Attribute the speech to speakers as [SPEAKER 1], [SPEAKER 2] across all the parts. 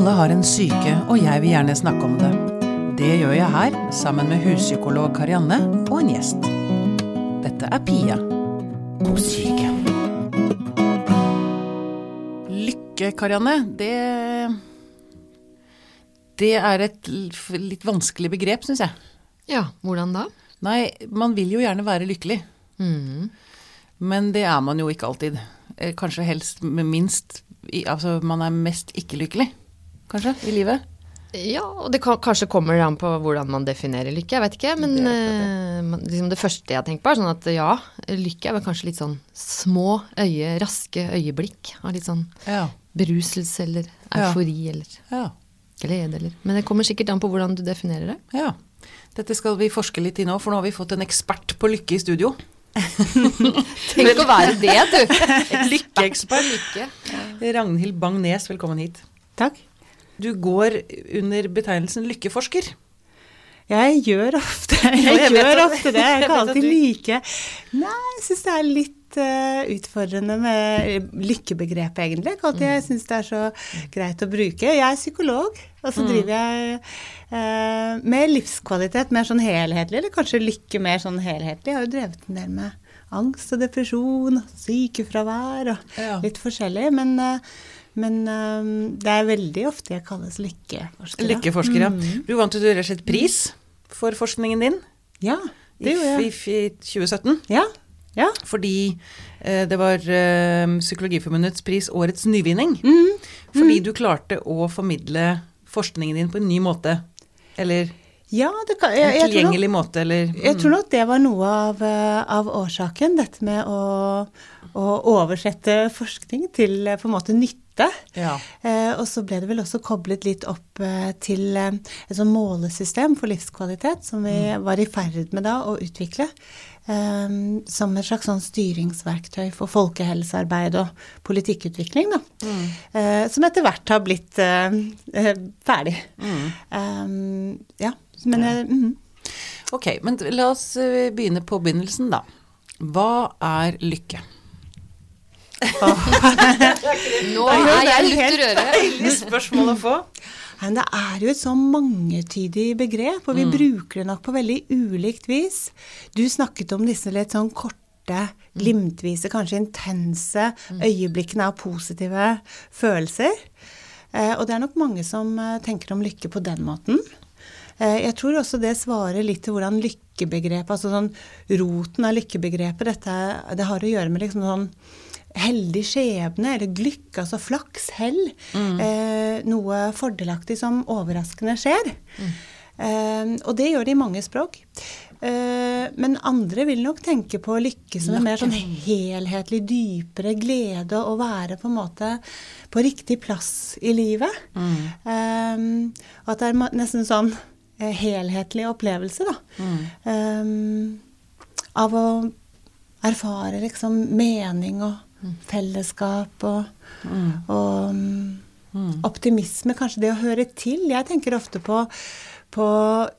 [SPEAKER 1] Alle har en syke, og jeg vil gjerne snakke om det. Det gjør jeg her, sammen med huspsykolog Karianne og en gjest. Dette er Pia på syke. Lykke, Karianne, det Det er et litt vanskelig begrep, syns jeg.
[SPEAKER 2] Ja, hvordan da?
[SPEAKER 1] Nei, man vil jo gjerne være lykkelig.
[SPEAKER 2] Mm.
[SPEAKER 1] Men det er man jo ikke alltid. Eh, Kanskje helst med minst Altså man er mest ikke lykkelig, kanskje, i livet.
[SPEAKER 2] Ja, og det kan, kanskje kommer det an på hvordan man definerer lykke, jeg vet ikke. Men
[SPEAKER 1] Det
[SPEAKER 2] det, det. liksom det første jeg tenker på, er sånn at ja, lykke er vel kanskje litt sånn små øye, raske øyeblikk av litt sånn
[SPEAKER 1] Ja.
[SPEAKER 2] beruselse eller
[SPEAKER 1] Ja.
[SPEAKER 2] eufori eller
[SPEAKER 1] Ja.
[SPEAKER 2] glede eller Men det kommer sikkert an på hvordan du definerer det.
[SPEAKER 1] ja. Dette skal vi forske litt i nå, for nå har vi fått en ekspert på lykke i studio.
[SPEAKER 2] Tenk å være det, du!
[SPEAKER 1] Lykkeekspert.
[SPEAKER 2] Lykke.
[SPEAKER 1] Ragnhild Bang-Nes, velkommen hit.
[SPEAKER 3] Takk.
[SPEAKER 1] Du går under betegnelsen lykkeforsker.
[SPEAKER 3] Jeg gjør ofte, jeg
[SPEAKER 1] jeg
[SPEAKER 3] gjør ofte det. Jeg
[SPEAKER 1] jeg
[SPEAKER 3] kan alltid like Nei, jeg syns det er litt uh, utfordrende med lykkebegrepet, egentlig. Alltid jeg syns det er så greit å bruke. Jeg er psykolog, og så driver jeg uh, med livskvalitet mer sånn helhetlig, eller kanskje lykke mer sånn helhetlig. Jeg har jo drevet en del med angst og depresjon, sykefravær og litt forskjellig. Men, eh, men um, det er veldig ofte jeg kalles lykkeforsker.
[SPEAKER 1] Lykkeforsker, ja. Du vant jo rett og slett pris for forskningen din
[SPEAKER 3] Ja, det gjorde jeg.
[SPEAKER 1] i, i 2017.
[SPEAKER 3] Ja, ja.
[SPEAKER 1] Fordi eh, det var eh, Psykologiforbundets pris Årets nyvinning.
[SPEAKER 3] Mm.
[SPEAKER 1] Fordi du klarte å formidle forskningen din på en ny måte. Eller
[SPEAKER 3] ja det kan, jeg,
[SPEAKER 1] en
[SPEAKER 3] tilgjengelig nok,
[SPEAKER 1] måte, eller
[SPEAKER 3] jeg tror nok det var noe av, eh, av årsaken, dette med å, å oversette forskning til eh, på en måte nytte.
[SPEAKER 1] Ja.
[SPEAKER 3] Eh, og så ble det vel også koblet litt opp eh, til eh, et sånn målesystem for livskvalitet, som vi var i ferd med da å utvikle. eh, som et slags sånn styringsverktøy for folkehelsearbeid og politikkutvikling, da. Eh, som etter hvert har blitt eh, ferdig. Eh, ja, men ja. Mm.
[SPEAKER 1] Ok, men la oss begynne på begynnelsen, da. Hva er lykke?
[SPEAKER 2] Nå er jeg litt øret.
[SPEAKER 1] Deilig spørsmål å få.
[SPEAKER 3] Men det er jo et så mangetydig begrep, og vi bruker det nok på veldig ulikt vis. Du snakket om disse litt sånn korte, glimtvise, kanskje intense øyeblikkene av positive følelser. Eh, og det er nok mange som eh, tenker om lykke på den måten. Eh, Jeg tror også det svarer litt til hvordan lykkebegrepet, altså sånn roten av lykkebegrepet, dette, det har å gjøre med liksom sånn heldig skjebne, eller glykk, altså flaks, hell. Eh, noe fordelaktig som overraskende skjer. Eh, og det gjør det i mange språk. Eh, men andre vil nok tenke på lykke som en mer sånn helhetlig, dypere glede å være på en måte på riktig plass i livet. Eh, og at det er nesten sånn eh, helhetlig opplevelse, da. Eh, av å erfare liksom mening og fellesskap og, og um, optimisme. Kanskje det å høre til. Jeg tenker ofte på, på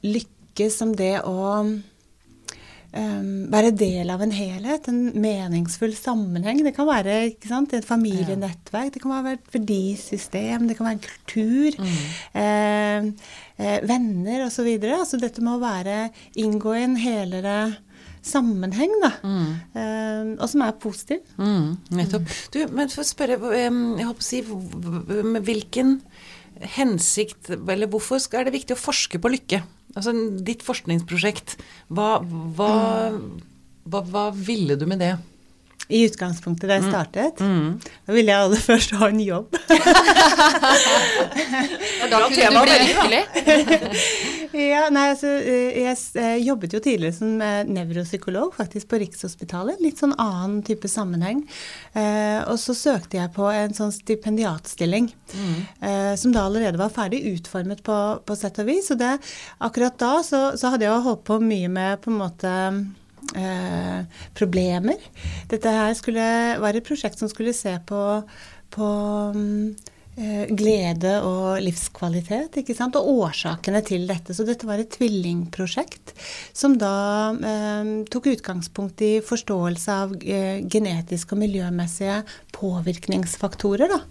[SPEAKER 3] lykke som det å um, være del av en helhet, en meningsfull sammenheng. Det kan være sant, et familienettverk, det kan være et verdisystem, det kan være en kultur. Mm. Uh, uh, venner osv. Altså dette med å være, inngå i en helere sammenheng, da. Eh, og som er positiv.
[SPEAKER 1] Mm, nettopp. Du, men for å spørre, jeg håper å si, med hvilken hensikt, eller hvorfor er det viktig å forske på lykke? Altså ditt forskningsprosjekt, hva, hva, hva, hva ville du med det?
[SPEAKER 3] I utgangspunktet da jeg startet, da ville jeg aller først ha en jobb.
[SPEAKER 2] Da kunne du bli lykkelig.
[SPEAKER 3] ja, nei, altså, eh, jeg eh, jobbet jo tidligere som eh, nevropsykolog faktisk på Rikshospitalet. Litt sånn annen type sammenheng. Eh, og så søkte jeg på en sånn stipendiatstilling mm. som da allerede var ferdig utformet på, på sett og vis. Og det, akkurat da så, så hadde jeg jo holdt på mye med på en måte eh, problemer. Dette her skulle, var et prosjekt som skulle se på, på mm, eh, glede og livskvalitet, ikke sant, og årsakene til dette. Så dette var et tvillingprosjekt som da eh, tok utgangspunkt i forståelse av eh, genetiske og miljømessige påvirkningsfaktorer, da.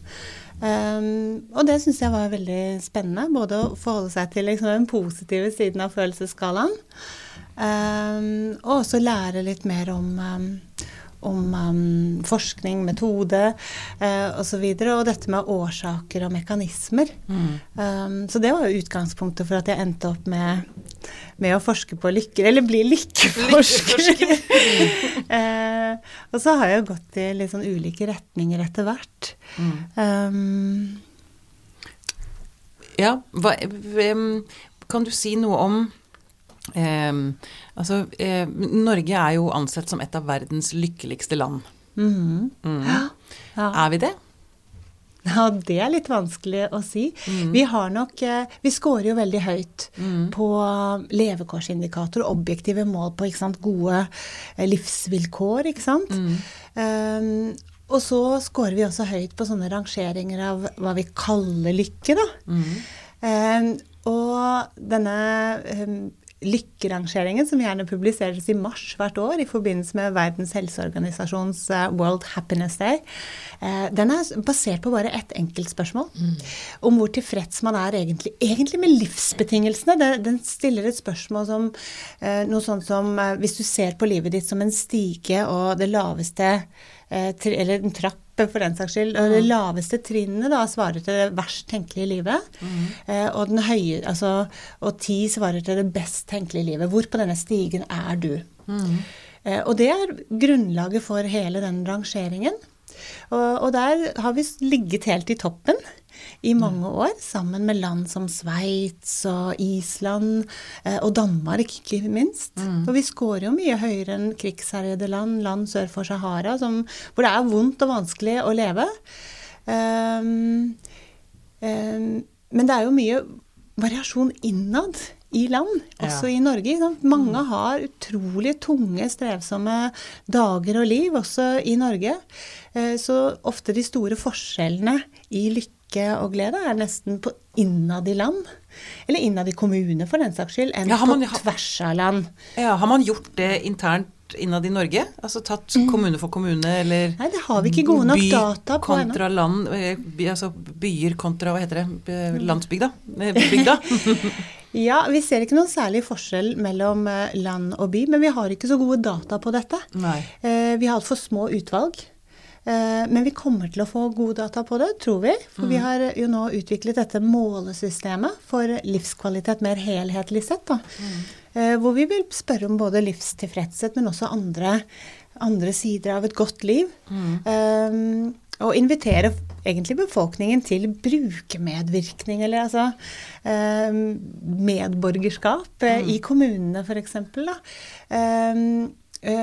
[SPEAKER 3] Um, og det syns jeg var veldig spennende. Både å forholde seg til liksom, den positive siden av følelsesskalaen, um, og også lære litt mer om um, om um, forskning, metode uh, osv. Og, så og dette med årsaker og mekanismer. Mm. Um, så det var jo utgangspunktet for at jeg endte opp med, med å forske på lykker, eller bli lykkeforsker. uh, og så har jeg jo gått i litt sånn ulike retninger etter hvert. Mm. Um,
[SPEAKER 1] ja, hva, kan du si noe om Eh, altså, eh, Norge er jo ansett som et av verdens lykkeligste land. Mm. Mm. Ja. Er vi det?
[SPEAKER 3] Ja, det er litt vanskelig å si. Mm. Vi har nok eh, Vi scorer jo veldig høyt mm. på levekårsindikatorer, objektive mål på sant, gode eh, livsvilkår, ikke sant. Um, og så scorer vi også høyt på sånne rangeringer av hva vi kaller lykke, da. Um, og denne um, lykkerangeringen, som gjerne publiseres i mars hvert år i forbindelse med Verdens helseorganisasjons eh, World Happiness Day, eh, den er basert på bare ett enkelt spørsmål. Mm. Om hvor tilfreds man er egentlig, egentlig med livsbetingelsene. Den stiller et spørsmål som eh, noe sånt som hvis du ser på livet ditt som en stige og det laveste eller en trapp for den saks skyld. Og det mm. laveste trinnet da svarer til det verst tenkelige livet. Mm. Eh, og, den høye, altså, og ti svarer til det best tenkelige livet. Hvor på denne stigen er du? Mm. Eh, og det er grunnlaget for hele den rangeringen. Og, og der har vi ligget helt i toppen i mange år, sammen med land som Sveits og Island eh, og Danmark, ikke minst. Mm. For vi scorer jo mye høyere enn krigsherjede land, land sør for Sahara, som, hvor det er vondt og vanskelig å leve. Um, um, men det er jo mye variasjon innad i land, også ja. i Norge. Mange mm. har utrolig tunge, strevsomme dager og liv, også i Norge. Eh, så ofte de store forskjellene i lykke lykke og glede er nesten på innad i land. Eller innad i kommune, for den saks skyld, enn ja, man, på tvers av land.
[SPEAKER 1] Ja, Har man gjort det internt innad i Norge? Altså tatt mm. kommune for kommune, eller
[SPEAKER 3] Nei, det har vi ikke gode nok data
[SPEAKER 1] på ennå. kontra land, eh, by, altså byer kontra, hva heter det, mm. landsbygda? Eh, bygda?
[SPEAKER 3] ja, vi ser ikke noen særlig forskjell mellom eh, land og by, men vi har ikke så gode data på dette. Nei. Vi har altfor små utvalg. Eh, men vi kommer til å få gode data på det, tror vi. For mm. vi har jo nå utviklet dette målesystemet for livskvalitet mer helhetlig sett. Mm. Hvor vi vil spørre om både livstilfredshet, men også andre, andre sider av et godt liv. Mm. Um, og invitere egentlig befolkningen til brukermedvirkning, eller altså um, medborgerskap mm. i kommunene f.eks. Um,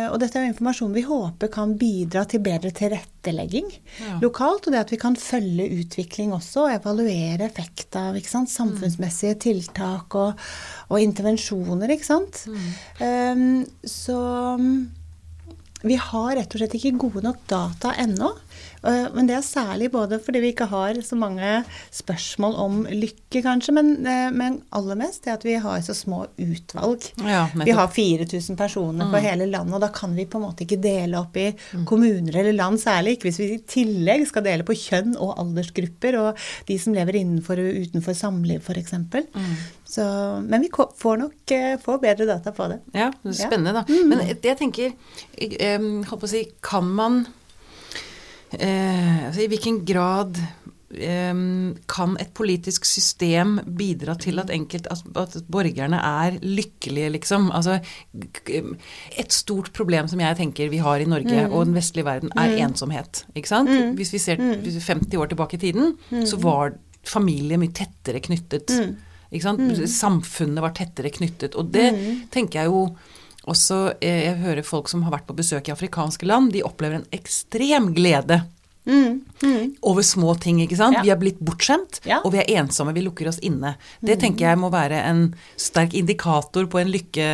[SPEAKER 3] og dette er jo informasjon vi håper kan bidra til bedre tilrettelegging ja. lokalt. Og det at vi kan følge utvikling også, og evaluere effekt av samfunnsmessige mm. tiltak og, og, intervensjoner, ikke sant. Mm. Um, så vi har rett og slett ikke gode nok data ennå Eh, men det er særlig både fordi vi ikke har så mange spørsmål om lykke, kanskje, men, eh, men aller mest det at vi har så små utvalg. Ja, vi har 4000 personer mm. på hele landet, og da kan vi på en måte ikke dele opp i mm. kommuner eller land, særlig ikke hvis vi i tillegg skal dele på kjønn og aldersgrupper og de som lever innenfor og utenfor samliv, f.eks. Mm. Så, men vi får nok uh, få bedre data på det.
[SPEAKER 1] Ja, spennende, da. Mm. Men jeg tenker, jeg, jeg, jeg, kan man eh, altså I hvilken grad eh, kan et politisk system bidra til at, enkelt, at borgerne er lykkelige, liksom? Altså, et stort problem som jeg tenker vi har i Norge mm. og den vestlige verden, er mm. ensomhet. Ikke sant? Mm. Hvis vi ser 50 mm. år tilbake i tiden, mm. så var familie mye tettere knyttet. Mm. Samfunnet var tettere knyttet. Og det tenker jeg jo også eh, Jeg hører folk som har vært på besøk i afrikanske land, de opplever en ekstrem glede. Mm, mm. Over små ting, ikke sant. Ja. Vi har blitt bortskjemt, ja. og vi er ensomme. Vi lukker oss inne. Det mm. tenker jeg må være en sterk indikator på en lykke...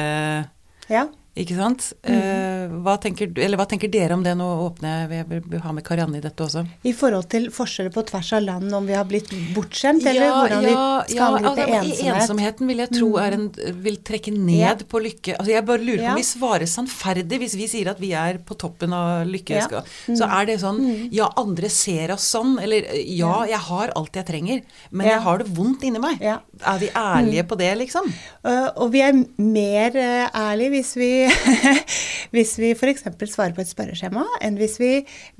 [SPEAKER 3] Ja.
[SPEAKER 1] Ikke sant? Eh, hva, tenker, eller hva tenker dere om det? Nå åpner jeg vil ha med Karianne i dette også.
[SPEAKER 3] I forhold til forskjeller på tvers av land, om vi har blitt bortskjemt, eller hvordan vi skal angripe
[SPEAKER 1] altså,
[SPEAKER 3] ensomhet?
[SPEAKER 1] Ensomheten vil jeg tro er en, vil trekke ned
[SPEAKER 3] Ja.
[SPEAKER 1] på lykke. Altså, jeg bare lurer på
[SPEAKER 3] Ja.
[SPEAKER 1] om vi svarer sannferdig hvis vi sier at vi er på toppen av lykke.
[SPEAKER 3] Ja.
[SPEAKER 1] skal- Så er det sånn Ja, andre ser oss sånn. Eller ja, jeg har alt jeg trenger, men
[SPEAKER 3] Ja.
[SPEAKER 1] jeg har det vondt inni meg.
[SPEAKER 3] Ja.
[SPEAKER 1] Er vi ærlige på det, liksom?
[SPEAKER 3] Uh, og vi er mer uh, ærlige hvis vi, hvis vi f.eks. svarer på et spørreskjema, enn hvis vi,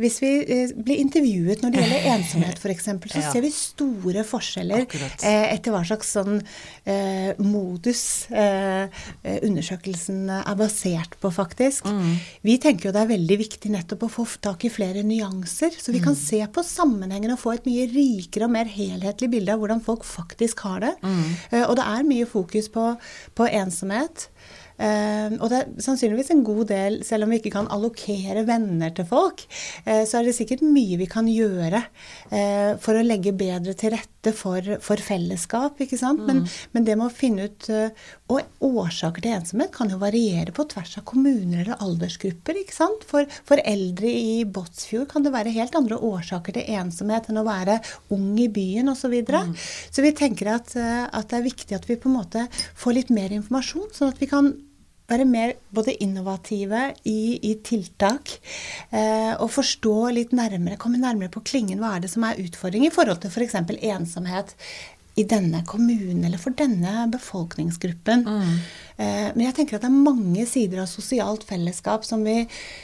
[SPEAKER 3] hvis vi uh, blir intervjuet når det gjelder ensomhet f.eks. Så ser vi store forskjeller
[SPEAKER 1] Akkurat.
[SPEAKER 3] uh, etter hva slags sånn eh, modus uh, uh, undersøkelsen er basert på, faktisk.
[SPEAKER 1] Mm.
[SPEAKER 3] Vi tenker jo det er veldig viktig nettopp å få tak i flere nyanser, så vi
[SPEAKER 1] Mm.
[SPEAKER 3] kan se på sammenhengen og få et mye rikere og mer helhetlig bilde av hvordan folk faktisk har det.
[SPEAKER 1] Mm.
[SPEAKER 3] Eh, og det er mye fokus på, på ensomhet. Eh, og det er sannsynligvis en god del, selv om vi ikke kan allokere venner til folk, eh, så er det sikkert mye vi kan gjøre eh, for å legge bedre til rette for, for fellesskap. ikke sant? Men, men det med å finne ut Og årsaker til ensomhet kan jo variere på tvers av kommuner eller aldersgrupper. ikke sant? For, for eldre i Båtsfjord kan det være helt andre årsaker til ensomhet enn å være ung i byen osv. Så, videre. så vi tenker at, at det er viktig at vi på en måte får litt mer informasjon, sånn at vi kan være mer både innovative i, i tiltak eh, og forstå litt nærmere, komme nærmere på klingen hva er det som er utfordring i forhold til f.eks. ensomhet i denne kommunen eller for denne befolkningsgruppen. Eh, men jeg tenker at det er mange sider av sosialt fellesskap som vi,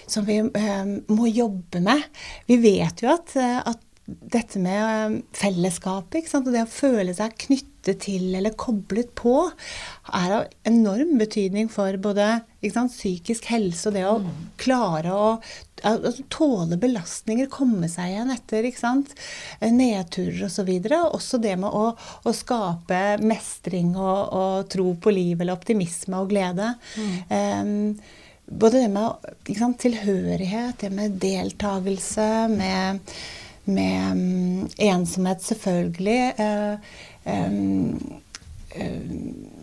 [SPEAKER 3] som vi eh, må jobbe med. Vi vet jo at, eh, at dette med eh, fellesskapet ikke sant? og det å føle seg knyttet til eller koblet på, er av enorm betydning for både sant, psykisk helse og det å klare å altså, tåle belastninger, komme seg igjen etter ikke sant, nedturer osv. Og, så videre. også det med å, å skape mestring og, og tro på liv eller optimisme og glede. Em, både det med sant, tilhørighet, det med deltakelse, med, med um, ensomhet selvfølgelig. Uh, um, uh,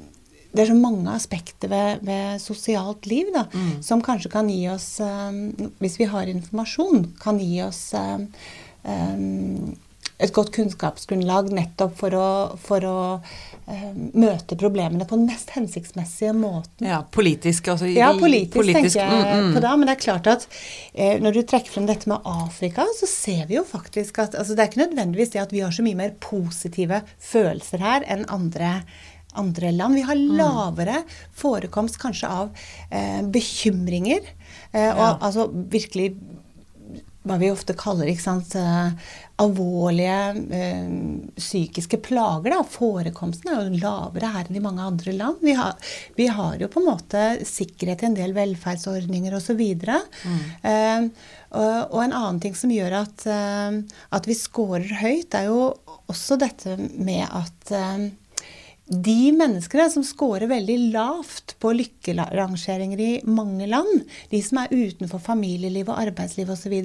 [SPEAKER 3] det er så mange aspekter ved, ved sosialt liv da, som kanskje kan gi oss, um, hvis vi har informasjon, kan gi oss um, et godt kunnskapsgrunnlag nettopp for å, for å um, møte problemene på den mest hensiktsmessige måten.
[SPEAKER 1] Ja, politisk. Altså, i-
[SPEAKER 3] Ja, politisk,
[SPEAKER 1] politisk,
[SPEAKER 3] tenker jeg
[SPEAKER 1] mm, mm.
[SPEAKER 3] på det. Men det er klart at eh, når du trekker frem dette med Afrika, så ser vi jo faktisk at altså, Det er ikke nødvendigvis det at vi har så mye mer positive følelser her enn andre, andre land. Vi har lavere forekomst kanskje av eh, bekymringer. Eh, og
[SPEAKER 1] Ja.
[SPEAKER 3] altså virkelig hva vi ofte kaller sant, eh, alvorlige eh, psykiske plager. Da. Forekomsten er jo lavere her enn i mange andre land. Vi har, vi har jo på en måte sikkerhet i en del velferdsordninger osv. Mm. Eh, og, og en annen ting som gjør at, at vi scorer høyt, er jo også dette med at de menneskene som scorer veldig lavt på lykkerangeringer i mange land, de som er utenfor familieliv og arbeidsliv osv.,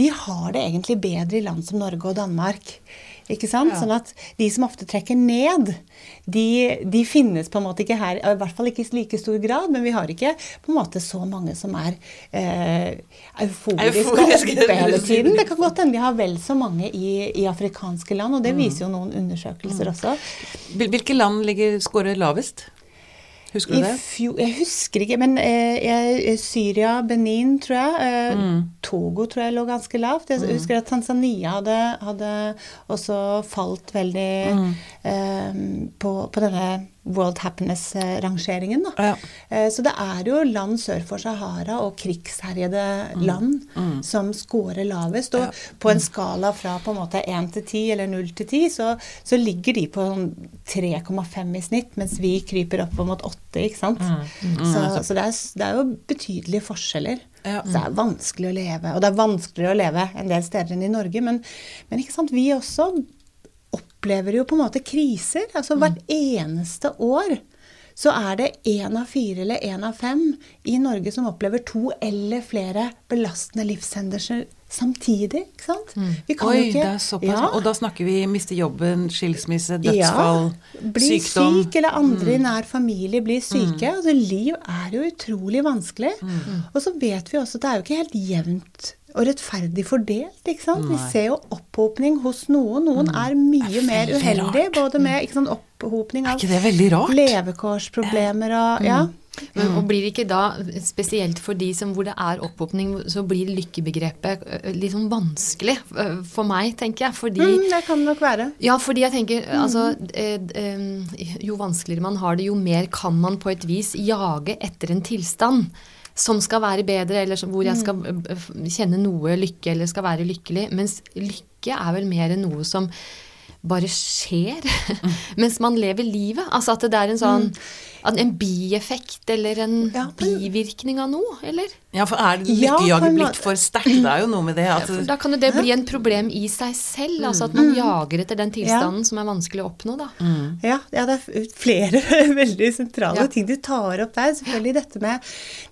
[SPEAKER 3] de har det egentlig bedre i land som Norge og Danmark. Ikke sant?
[SPEAKER 1] Ja.
[SPEAKER 3] Sånn at de som ofte trekker ned, de, de finnes på en måte ikke her, i hvert fall ikke i like stor grad, men vi har ikke på en måte så mange som er eh, euforiske
[SPEAKER 1] Euforisk.
[SPEAKER 3] Oppe hele tiden. Det kan godt hende vi har vel så mange i, i afrikanske land, og det viser jo noen
[SPEAKER 1] Mm.
[SPEAKER 3] undersøkelser også.
[SPEAKER 1] Hvilke land ligger, scorer lavest? Husker
[SPEAKER 3] I
[SPEAKER 1] du det?
[SPEAKER 3] fjor, jeg husker ikke, men eh, jeg, Syria, Benin, tror jeg. Eh,
[SPEAKER 1] Mm.
[SPEAKER 3] Togo tror jeg lå ganske lavt. Jeg husker at Tanzania hadde, hadde også falt veldig
[SPEAKER 1] Mm.
[SPEAKER 3] eh, på, på denne World Happiness-rangeringen.
[SPEAKER 1] Ja.
[SPEAKER 3] Eh, Så det er jo land sør for Sahara og krigsherjede land som scorer lavest. Og
[SPEAKER 1] Ja.
[SPEAKER 3] på en skala fra på en måte 1 til 10 eller 0 til 10, så, så ligger de på sånn 3,5 i snitt, mens vi kryper opp mot 8, ikke sant. Så, så det, er, det er jo betydelige forskjeller.
[SPEAKER 1] Ja.
[SPEAKER 3] Så det er vanskelig å leve. Og det er vanskeligere å leve en del steder enn i Norge, men, men ikke sant, vi også opplever jo på en måte kriser. Altså hvert eneste år så er det én av fire eller én av fem i Norge som opplever to eller flere belastende livshendelser samtidig, ikke sant? Vi kan
[SPEAKER 1] Oi,
[SPEAKER 3] ikke
[SPEAKER 1] det er såpass.
[SPEAKER 3] Ja.
[SPEAKER 1] Og da snakker vi miste jobben, skilsmisse,
[SPEAKER 3] Ja,
[SPEAKER 1] dødsfall,
[SPEAKER 3] bli
[SPEAKER 1] sykdom.
[SPEAKER 3] syk, eller andre i nær familie blir syke. Altså, liv er jo utrolig vanskelig. Og så vet vi også at det er jo ikke helt jevnt og rettferdig fordelt. ikke sant? Vi ser jo opphopning hos noen. Noen er mye mer uheldig,
[SPEAKER 1] rart.
[SPEAKER 3] både med ikke sant, opphopning
[SPEAKER 1] Er
[SPEAKER 3] av levekårsproblemer og Ja.
[SPEAKER 2] Men, og blir det ikke da, spesielt for de som hvor det er opphopning, så blir lykkebegrepet litt sånn vanskelig for meg, tenker jeg. Fordi
[SPEAKER 3] Mm, det kan det nok være.
[SPEAKER 2] Ja, fordi jeg tenker altså eh, eh, Jo vanskeligere man har det, jo mer kan man på et vis jage etter en tilstand som skal være bedre, eller som- hvor jeg skal eh, kjenne noe lykke eller skal være lykkelig. Mens lykke er vel mer noe som bare skjer mens man lever livet. Altså at det er en sånn at En bieffekt eller en
[SPEAKER 3] Ja, men-
[SPEAKER 2] bivirkning av noe, eller?
[SPEAKER 1] Ja, for er det
[SPEAKER 3] Ja,
[SPEAKER 1] lykkejaget blitt for sterkt? Det er jo noe med det at
[SPEAKER 2] da kan jo det bli en problem i seg selv. Altså at man jager etter den tilstanden som er vanskelig å oppnå, da.
[SPEAKER 3] Ja, ja, det er flere veldig sentrale
[SPEAKER 2] Ja.
[SPEAKER 3] ting du tar opp der. Selvfølgelig dette med,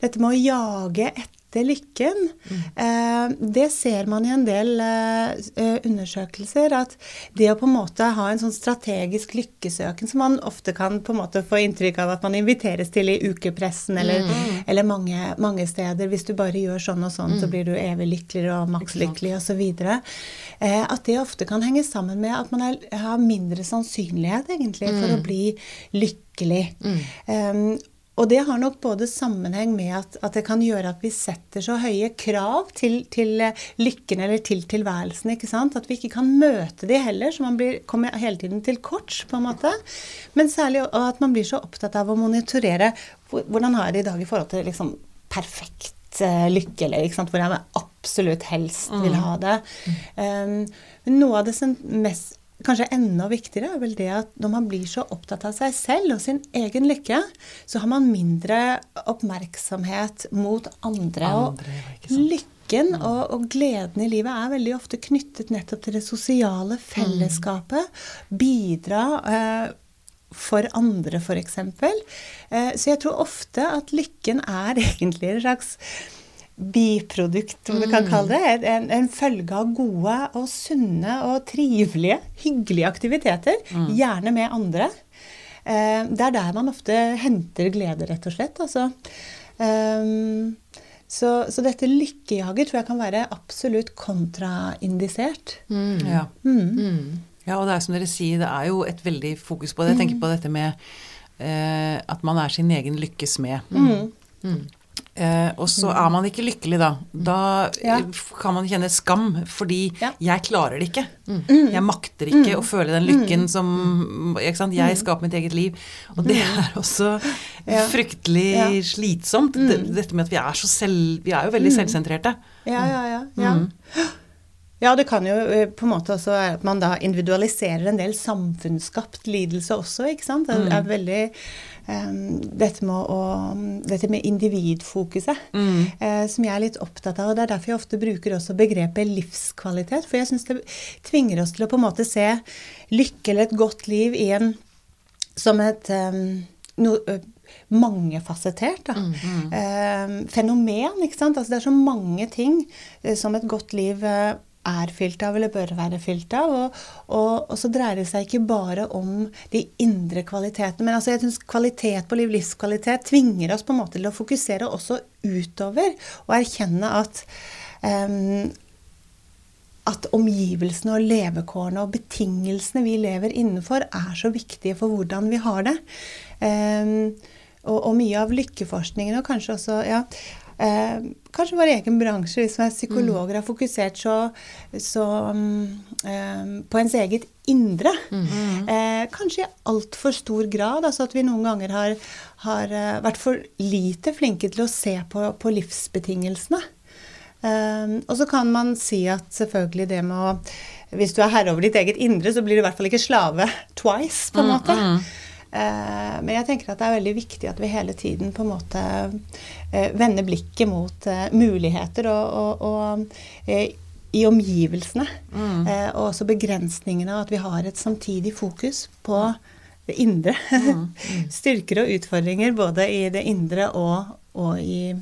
[SPEAKER 3] dette med å jage etter lykken. Mm. det ser man i en del eh, eh, undersøkelser, at det å på en måte ha en sånn strategisk lykkesøken, som man ofte kan på en måte få inntrykk av at man inviteres til i ukepressen eller, eller mange, mange steder, hvis du bare gjør sånn og sånn, så blir du evig lykkeligere og makslykkelig osv. At det ofte kan henge sammen med at man har mindre sannsynlighet egentlig for å bli lykkelig. Um, og det har nok både sammenheng med at, at det kan gjøre at vi setter så høye krav til, til eh, lykken eller til tilværelsen. ikke sant? At vi ikke kan møte de heller, så man blir, kommer hele tiden til kort. på en måte. Men særlig at man blir så opptatt av å monitorere hvordan har jeg det i dag i forhold til liksom perfekt eh, lykke, eller ikke sant? hvor jeg absolutt helst vil ha det. Um, noe av det som mest Kanskje enda viktigere er vel det at når man blir så opptatt av seg selv og sin egen lykke, så har man mindre oppmerksomhet mot andre.
[SPEAKER 1] Andre,
[SPEAKER 3] og lykken og, og gleden i livet er veldig ofte knyttet nettopp til det sosiale fellesskapet. Bidra eh, for andre, f.eks. Eh, så jeg tror ofte at lykken er egentlig en slags biprodukt, om du kan kalle det. En, en følge av gode og sunne og trivelige, hyggelige aktiviteter. Gjerne med andre. Eh, det er der man ofte henter glede, rett og slett. Altså. Um, så, så dette lykkejaget tror jeg kan være absolutt kontraindisert.
[SPEAKER 1] Ja. ja, og det er som dere sier, det er jo et veldig fokus på det. Jeg tenker på dette med eh, at man er sin egen lykkes smed. Eh, og så er man ikke lykkelig da. Da
[SPEAKER 3] Ja.
[SPEAKER 1] eh, kan man kjenne skam, fordi
[SPEAKER 3] Ja.
[SPEAKER 1] jeg klarer det ikke. Jeg makter ikke å føle den lykken som ikke sant? Jeg skaper mitt eget liv. Og det er også
[SPEAKER 3] Ja.
[SPEAKER 1] fryktelig
[SPEAKER 3] Ja.
[SPEAKER 1] slitsomt. Det, dette med at vi er så selv... Vi er jo veldig selvsentrerte.
[SPEAKER 3] Ja, ja, ja. ja. Ja, det kan jo eh, på en måte også være at man da individualiserer en del samfunnsskapt lidelse også, ikke sant. Det er veldig em, dette, med å, dette med individfokuset, eh, som jeg er litt opptatt av. og Det er derfor jeg ofte bruker også begrepet livskvalitet. For jeg syns det tvinger oss til å på en måte se lykke eller et godt liv i en som et um, no, mangefasettert mm, mm. Eh, fenomen. ikke sant? Altså, det er så mange ting eh, som et godt liv eh, er fylt av, eller bør være fylt av. Og, og, og så dreier det seg ikke bare om de indre kvalitetene. Men altså, jeg synes kvalitet på liv, livskvalitet, tvinger oss på en måte til å fokusere også utover og erkjenne at um, at omgivelsene og levekårene og betingelsene vi lever innenfor, er så viktige for hvordan vi har det. Um, og, og mye av lykkeforskningen, og kanskje også ja, eh, Kanskje vår egen bransje, vi man er psykologer, har fokusert så, så mm, eh, på ens eget indre. Eh, kanskje i altfor stor grad. Altså at vi noen ganger har, har eh, vært for lite flinke til å se på, på livsbetingelsene. Um, og så kan man si at selvfølgelig det med å Hvis du er herre over ditt eget indre, så blir du i hvert fall ikke slave twice, på en måte. Uh, men jeg tenker at det er veldig viktig at vi hele tiden på en måte uh, vender blikket mot uh, muligheter og, og, og i omgivelsene. Mm. og også begrensningene, og at vi har et samtidig fokus på det indre. Styrker og utfordringer både i det indre og, og i,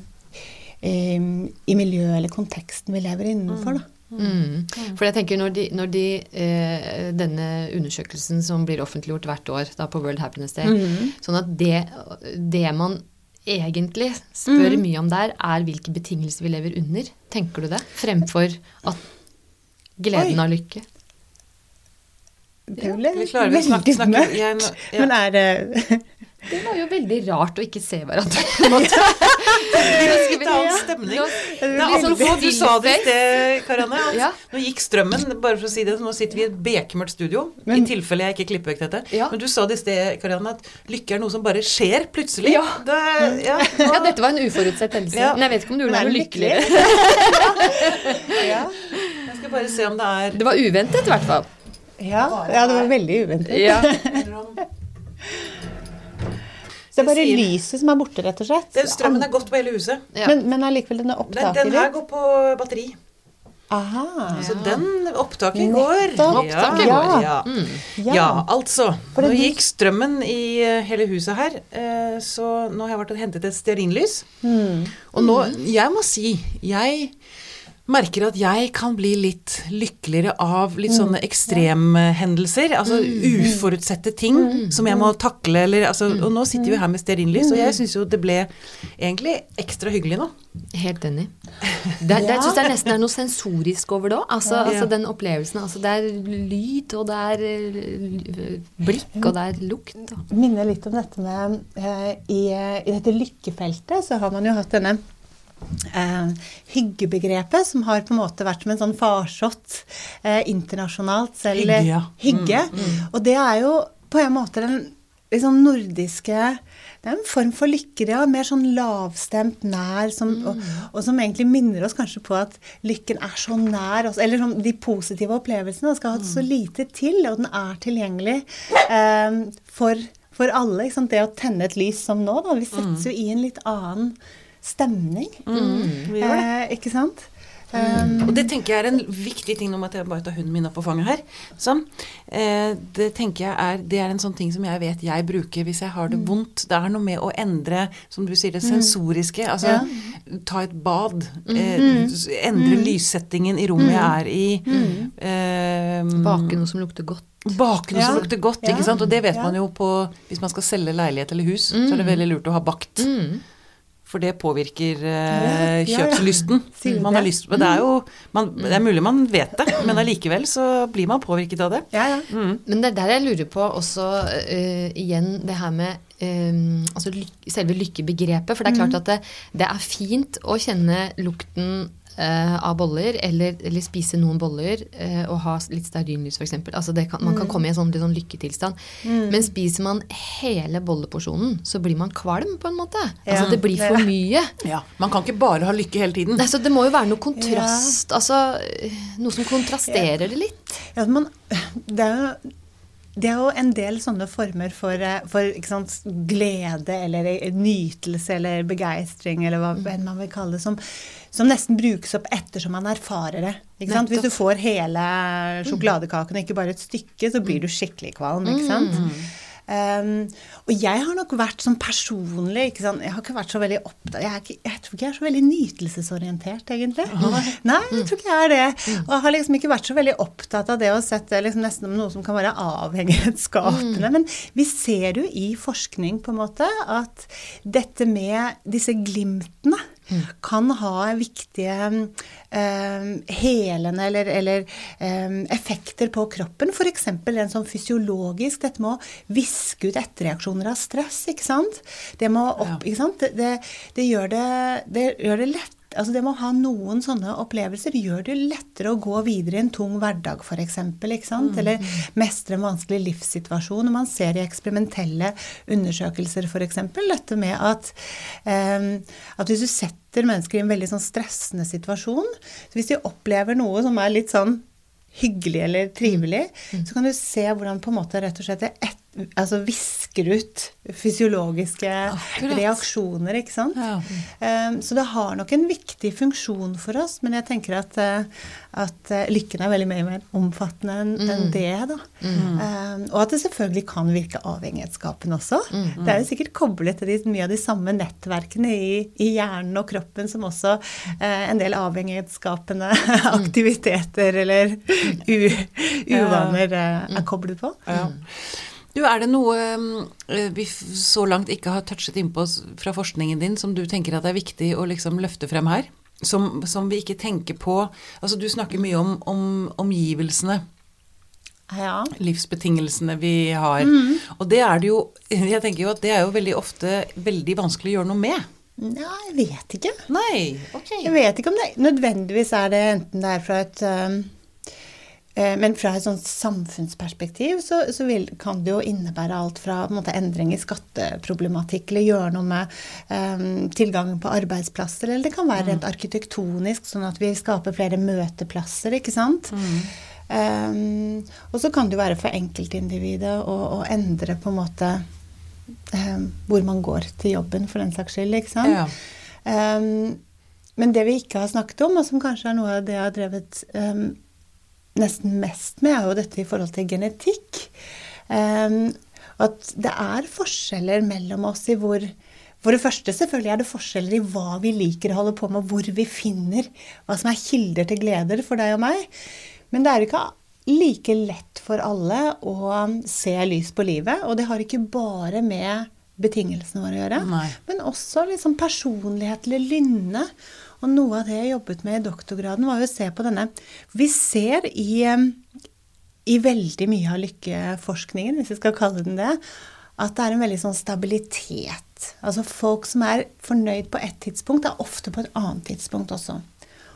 [SPEAKER 3] i, i miljøet eller konteksten vi lever innenfor. Da.
[SPEAKER 2] Mm. For jeg tenker når, de, når de, eh, denne undersøkelsen som blir offentliggjort hvert år da på World Happiness Day, sånn at det, det man egentlig spør mye om der, er hvilke betingelser vi lever under. Tenker du det? Fremfor at gleden
[SPEAKER 3] Oi.
[SPEAKER 2] av lykke.
[SPEAKER 3] Det ble
[SPEAKER 1] ja,
[SPEAKER 3] veldig mørkt.
[SPEAKER 1] ja.
[SPEAKER 3] Men er det
[SPEAKER 2] Det var jo veldig rart å ikke se hverandre. på en måte.
[SPEAKER 1] Litt annen stemning.
[SPEAKER 2] Nå-
[SPEAKER 1] Det er
[SPEAKER 2] sånn
[SPEAKER 1] du sa det i sted, Karianne. Altså,
[SPEAKER 2] Ja.
[SPEAKER 1] Nå gikk strømmen, bare for å si det, nå sitter vi i et bekmørkt studio.
[SPEAKER 3] Men-
[SPEAKER 1] I tilfelle jeg ikke klipper vekk dette.
[SPEAKER 2] Ja.
[SPEAKER 1] Men du sa det i sted, Karianne, at lykke er noe som bare skjer plutselig.
[SPEAKER 2] Ja.
[SPEAKER 1] Det, ja,
[SPEAKER 2] Ja, dette var en uforutsett hendelse.
[SPEAKER 1] Ja.
[SPEAKER 2] Men jeg vet ikke om du gjorde
[SPEAKER 3] lykkelig?
[SPEAKER 2] lykkeligere.
[SPEAKER 3] ja.
[SPEAKER 1] Jeg skal bare se om det er
[SPEAKER 2] Det var uventet, i hvert fall.
[SPEAKER 3] Ja, ja, det var veldig uventet.
[SPEAKER 2] Ja.
[SPEAKER 3] Så det er bare
[SPEAKER 1] sier-
[SPEAKER 3] lyset som er borte, rett og slett.
[SPEAKER 1] Den Strømmen er gått på hele huset.
[SPEAKER 2] Ja.
[SPEAKER 3] Men, men allikevel
[SPEAKER 1] den er
[SPEAKER 3] opptaket
[SPEAKER 1] den her går på batteri.
[SPEAKER 3] Aha.
[SPEAKER 1] Så den opptaket går.
[SPEAKER 2] Opptaket
[SPEAKER 1] ja,
[SPEAKER 3] går.
[SPEAKER 1] Ja.
[SPEAKER 3] Ja.
[SPEAKER 1] ja, altså. Nå gikk strømmen i eh, hele huset her, eh, så nå har jeg vært og hentet et stearinlys.
[SPEAKER 3] Mm.
[SPEAKER 1] Og nå, jeg må si, jeg merker at jeg kan bli litt lykkeligere av litt sånne ekstremhendelser. Altså uforutsette ting som jeg må takle, eller altså Og nå sitter vi her med stearinlys, og jeg syns jo det ble egentlig ekstra hyggelig nå.
[SPEAKER 2] Helt enig. Det, det, jeg syns det er nesten er noe sensorisk over det òg. Altså,
[SPEAKER 1] Ja.
[SPEAKER 2] altså den opplevelsen. Altså det er lyd, og det er eh, blikk, og det er lukt. Og.
[SPEAKER 3] minner litt om dette med eh, i, I dette lykkefeltet så har man jo hatt denne eh, hyggebegrepet, som har på en måte vært som en sånn farsott eh, internasjonalt. Selv,
[SPEAKER 1] Hygge, ja.
[SPEAKER 3] Hygge. Og det er jo på en måte den liksom nordiske det er en form for lykke, ja. Mer sånn lavstemt, nær, som, og, og som egentlig minner oss kanskje på at lykken er så nær oss. Eller sånn, de positive opplevelsene den skal ha så lite til, og den er tilgjengelig eh, for, for alle. Det å tenne et lys som nå, da. Vi settes jo i en litt annen stemning.
[SPEAKER 1] Vi gjør det.
[SPEAKER 3] Eh, ikke sant? Um,
[SPEAKER 1] Og det tenker jeg er en viktig ting, nå må jeg bare ta hunden min opp på fanget her. Sånn. Eh, det tenker jeg er, det er en sånn ting som jeg vet jeg bruker hvis jeg har det vondt. Det er noe med å endre, som du sier, det sensoriske. Altså ta et bad. Eh, endre lyssettingen i rommet jeg er i. Eh,
[SPEAKER 2] Bake noe som lukter godt.
[SPEAKER 1] Bake noe som lukter godt,
[SPEAKER 3] Ja.
[SPEAKER 1] ikke sant. Og det vet
[SPEAKER 3] Ja.
[SPEAKER 1] man jo på Hvis man skal selge leilighet eller hus, så er det veldig lurt å ha bakt.
[SPEAKER 2] Mm.
[SPEAKER 1] For det påvirker eh,
[SPEAKER 3] Ja, ja, ja.
[SPEAKER 1] kjøpslysten. Man har
[SPEAKER 3] det?
[SPEAKER 1] lyst, det er jo man, Det er mulig man vet det, men allikevel så blir man påvirket av det.
[SPEAKER 3] ja, ja.
[SPEAKER 2] Men det er der jeg lurer på også uh, igjen det her med um, altså lyk, selve lykkebegrepet. For det er klart at det, det er fint å kjenne lukten eh, av boller, eller, eller spise noen boller eh, og ha litt stearinlys f.eks. Altså det kan, man kan komme i en sånn, sånn lykketilstand. Men spiser man hele bolleporsjonen, så blir man kvalm på en måte. Altså det blir for mye.
[SPEAKER 1] Ja, Man kan ikke bare ha lykke hele tiden.
[SPEAKER 2] Nei, så det må jo være noe kontrast, altså eh, noe som kontrasterer det litt.
[SPEAKER 3] Ja, man, det, er jo, det er jo en del sånne former for, for ikke sant, glede eller nytelse eller begeistring eller hva enn man vil kalle det, som, som nesten brukes opp ettersom man erfarer det. Hvis du får hele sjokoladekaken og ikke bare et stykke, så blir du skikkelig kvalm. ikke sant? Um, og jeg har nok vært sånn personlig ikke sant? Jeg har ikke vært så veldig opptatt jeg, ikke, jeg tror ikke jeg er så veldig nytelsesorientert, egentlig. Nei, jeg tror ikke jeg er det. Og jeg har liksom ikke vært så veldig opptatt av det å sette liksom nesten om noe som kan være avhengighetsskapende. Men vi ser jo i forskning på en måte at dette med disse glimtene kan ha viktige eh, helende eller, eller eh, effekter på kroppen. F.eks. en sånn fysiologisk Dette med å viske ut etterreaksjoner av stress. ikke sant? Det, må opp, ikke sant? Det, det, det, gjør det, det gjør det lett altså det med å ha noen sånne opplevelser gjør det lettere å gå videre i en tung hverdag, f.eks. Eller mestre en vanskelig livssituasjon. Og man ser i eksperimentelle undersøkelser f.eks. dette med at, um, at hvis du setter mennesker i en veldig sånn stressende situasjon så Hvis de opplever noe som er litt sånn hyggelig eller trivelig, så kan du se hvordan på en måte rett og slett det altså visker ut fysiologiske
[SPEAKER 1] Akkurat.
[SPEAKER 3] reaksjoner, ikke sant.
[SPEAKER 1] Ja.
[SPEAKER 3] Um, så det har nok en viktig funksjon for oss, men jeg tenker at, eh, at eh, lykken er veldig mye mer omfattende enn enn det. da. Um, og at det selvfølgelig kan virke avhengighetsskapende også. Det er jo sikkert koblet til de, mye av de samme nettverkene i, i hjernen og kroppen som også eh, en del avhengighetsskapende aktiviteter eller u, uvaner er koblet på.
[SPEAKER 1] Ja. Du, Er det noe eh, vi så langt ikke har touchet innpå fra forskningen din, som du tenker at er viktig å liksom løfte frem her? Som, som vi ikke tenker på Altså, du snakker mye om, om omgivelsene,
[SPEAKER 3] Ja.
[SPEAKER 1] livsbetingelsene vi har. Og det er det jo Jeg tenker jo at det er jo veldig ofte veldig vanskelig å gjøre noe med.
[SPEAKER 3] Nei, jeg vet ikke.
[SPEAKER 1] Nei, ok.
[SPEAKER 3] Jeg vet ikke om det nødvendigvis er det enten det er fra et um, men fra et sånt samfunnsperspektiv så, så vil, kan det jo innebære alt fra på en måte, endring i skatteproblematikk, eller gjøre noe med um, tilgangen på arbeidsplasser, eller det kan være rent arkitektonisk, sånn at vi skaper flere møteplasser, ikke sant. Um, og så kan det jo være for enkeltindividet å, å endre på en måte um, hvor man går til jobben, for den saks skyld, ikke sant.
[SPEAKER 1] Ja.
[SPEAKER 3] Men det vi ikke har snakket om, og som kanskje er noe av det jeg har drevet um, nesten mest med, er jo dette i forhold til genetikk. Um, at det er forskjeller mellom oss i hvor For det første selvfølgelig er det forskjeller i hva vi liker å holde på med, hvor vi finner hva som er kilder til gleder for deg og meg. Men det er ikke like lett for alle å se lys på livet. Og det har ikke bare med betingelsene våre å gjøre,
[SPEAKER 1] Nei.
[SPEAKER 3] men også liksom personlighet eller lynne. Og noe av det jeg jobbet med i doktorgraden, var jo å se på denne Vi ser i, i veldig mye av lykkeforskningen, hvis vi skal kalle den det, at det er en veldig sånn stabilitet. Altså folk som er fornøyd på ett tidspunkt, er ofte på et annet tidspunkt også.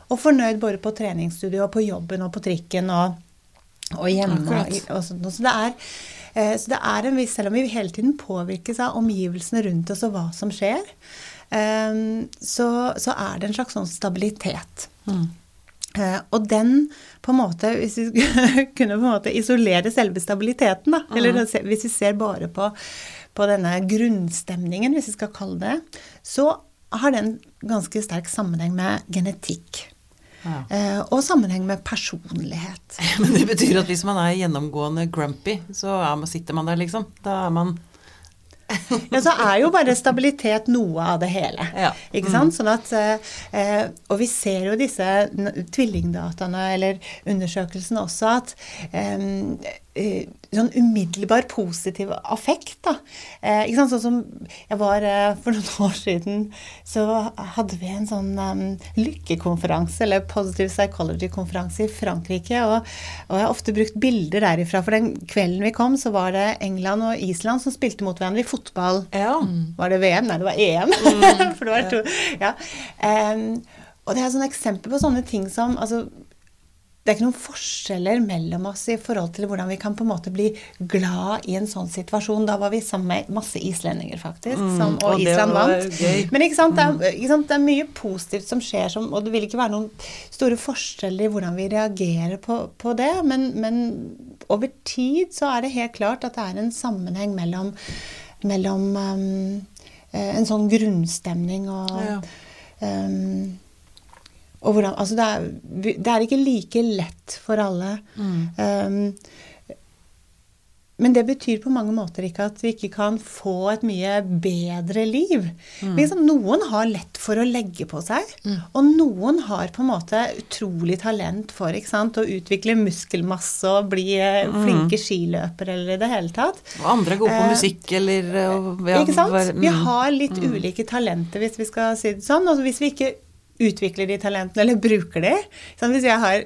[SPEAKER 3] Og fornøyd både på treningsstudio og på jobben og på trikken og, og hjemme. Og, sånt. Så det er eh, så det er en viss, Selv om vi hele tiden påvirkes av omgivelsene rundt oss og hva som skjer, så, så er det en slags sånn stabilitet. Eh, og den, på en måte, hvis vi kunne på en måte isolere selve stabiliteten, da, eller hvis vi ser bare på, på denne grunnstemningen, hvis vi skal kalle det, så har den ganske sterk sammenheng med genetikk.
[SPEAKER 1] Ja.
[SPEAKER 3] Eh, og sammenheng med personlighet.
[SPEAKER 1] Men det betyr at hvis man er gjennomgående grumpy, så er man, sitter man der, liksom. Da er man
[SPEAKER 3] Ja, så er jo bare stabilitet noe av det hele.
[SPEAKER 1] Ja.
[SPEAKER 3] Ikke sant? Sånn at, eh, og vi ser jo disse tvillingdataene eller undersøkelsene også at eh, sånn umiddelbar positiv affekt, da. Eh, ikke sant? Sånn som jeg var eh, for noen år siden, så hadde vi en sånn um, lykkekonferanse, eller positive psychology-konferanse i Frankrike, og, og jeg har ofte brukt bilder derifra, for den kvelden vi kom, så var det England og Island som spilte mot hverandre i fotball.
[SPEAKER 1] Ja.
[SPEAKER 3] Var det VM? Nei, det var EM. For det var to. Ja. Um, og det er sånn eksempel på sånne ting som altså, Det er ikke noen forskjeller mellom oss i forhold til hvordan vi kan på en måte bli glad i en sånn situasjon. Da var vi sammen med masse islendinger, faktisk, som, og,
[SPEAKER 1] og
[SPEAKER 3] Island vant.
[SPEAKER 1] gøy.
[SPEAKER 3] Men ikke sant, det er, ikke sant, det er mye positivt som skjer, som, og det vil ikke være noen store forskjeller i hvordan vi reagerer på, på det. Men, men over tid så er det helt klart at det er en sammenheng mellom, mellom um, eh, en sånn grunnstemning og
[SPEAKER 1] Ja.
[SPEAKER 3] um, og hvordan, altså det, er, det er ikke like lett for alle. Um, men det betyr på mange måter ikke at vi ikke kan få et mye bedre liv. Liksom, noen har lett for å legge på seg, og noen har på en måte utrolig talent for sant, å utvikle muskelmasse og bli mm. flinke skiløpere eller i det hele tatt.
[SPEAKER 1] Og andre er gode på
[SPEAKER 3] Eh,
[SPEAKER 1] musikk eller ja,
[SPEAKER 3] ikke sant? Vi
[SPEAKER 1] mm.
[SPEAKER 3] har litt ulike talenter, hvis vi skal si det sånn. Og hvis vi ikke utvikler de talentene, eller bruker de sånn, Hvis jeg har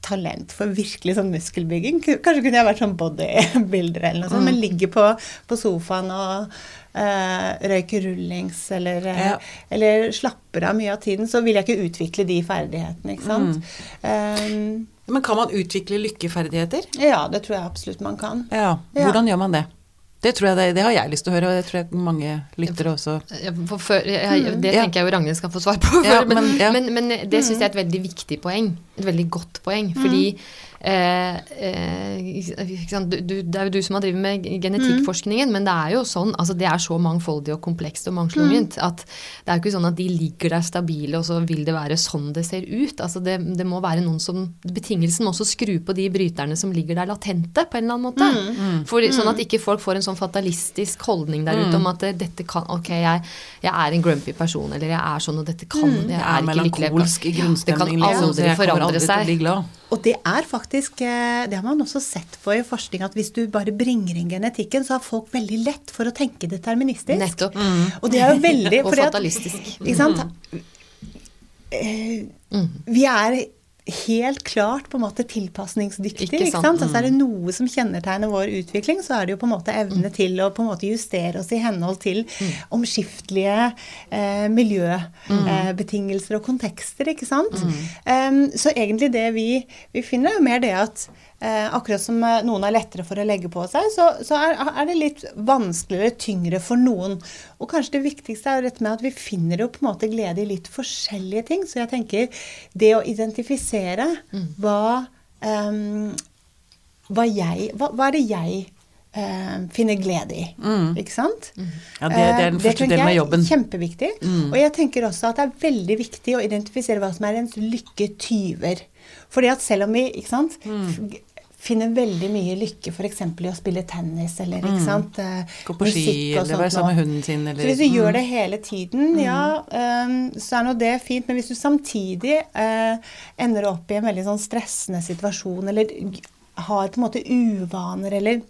[SPEAKER 3] talent for virkelig sånn muskelbygging Kanskje kunne jeg vært sånn bodybuilder eller noe sånt,
[SPEAKER 1] Mm.
[SPEAKER 3] men ligger på, på sofaen og eh, røyker rullings eller, eh,
[SPEAKER 1] Ja.
[SPEAKER 3] eller slapper av mye av tiden, så vil jeg ikke utvikle de ferdighetene, ikke sant.
[SPEAKER 1] Mm.
[SPEAKER 3] Um,
[SPEAKER 1] Men kan man utvikle lykkeferdigheter?
[SPEAKER 3] ja, det tror jeg absolutt man kan.
[SPEAKER 1] Ja.
[SPEAKER 3] Ja.
[SPEAKER 1] Hvordan gjør man det? Det tror jeg det, det har jeg lyst til å høre, og det tror jeg mange lyttere også
[SPEAKER 2] Ja, for jeg, det tenker jeg jo Ragnhild skal få svar på.
[SPEAKER 1] Ja,
[SPEAKER 2] men,
[SPEAKER 1] men- ja.
[SPEAKER 2] men, men det syns jeg er et veldig viktig poeng. Et veldig godt poeng. Fordi Eh, eh, du, du, det er jo du som har drevet med genetikkforskningen, men det er jo sånn, altså det er så mangfoldig og komplekst og mangslungent
[SPEAKER 3] mm.
[SPEAKER 2] at det er jo ikke sånn at de ligger der stabile, og så vil det være sånn det ser ut. Altså det, det må være noen som Betingelsen må også skru på de bryterne som ligger der latente, på en eller annen måte. Mm. mm. For, sånn at ikke folk får en sånn fatalistisk holdning der ute mm. om at dette kan Ok, jeg, jeg, er en grumpy person, eller jeg er sånn, og dette kan Jeg er ikke lykkelig. Det kan
[SPEAKER 1] liksom,
[SPEAKER 2] aldri forandre seg.
[SPEAKER 3] Og det er faktisk eh, Det har man også sett på i forskning, at hvis du bare bringer inn genetikken, så har folk veldig lett for å tenke deterministisk.
[SPEAKER 2] Nettopp. Mm.
[SPEAKER 3] Og det er jo veldig
[SPEAKER 2] Og fatalistisk.
[SPEAKER 3] Ikke sant? Mm. Eh, vi er helt klart på en måte tilpasningsdyktig. Ikke sant? Ikke sant? Altså, er det noe som kjennetegner vår utvikling, så er det jo på en måte evne mm. til å på en måte justere oss i henhold til mm. omskiftelige eh, miljøbetingelser mm. eh, og kontekster. ikke sant? Mm. Um, så egentlig det vi, vi finner, er jo mer det at Eh, akkurat som eh, noen er lettere for å legge på seg, så, så er, er, det litt vanskeligere, tyngre for noen. Og kanskje det viktigste er dette med at vi finner jo på en måte glede i litt forskjellige ting. Så jeg tenker det å identifisere mm. hva, um, hva, jeg, hva, hva er det jeg uh, finner glede i. Mm. Ikke sant?
[SPEAKER 1] Mm. Ja, det, det, er den første delen av jobben.
[SPEAKER 3] Det er kjempeviktig. Mm. Og jeg tenker også at det er veldig viktig å identifisere hva som er ens lykketyver. Fordi at selv om vi ikke sant, mm finner veldig mye lykke f.eks. i å spille tennis eller ikke mm. sant?
[SPEAKER 1] Mm. Gå på ski, eller være sammen med hunden sin. Eller,
[SPEAKER 3] så hvis du mm. gjør det hele tiden, mm. ja, um, så er nå det fint. Men hvis du samtidig uh, ender opp i en veldig sånn stressende situasjon, eller har på en måte uvaner, eller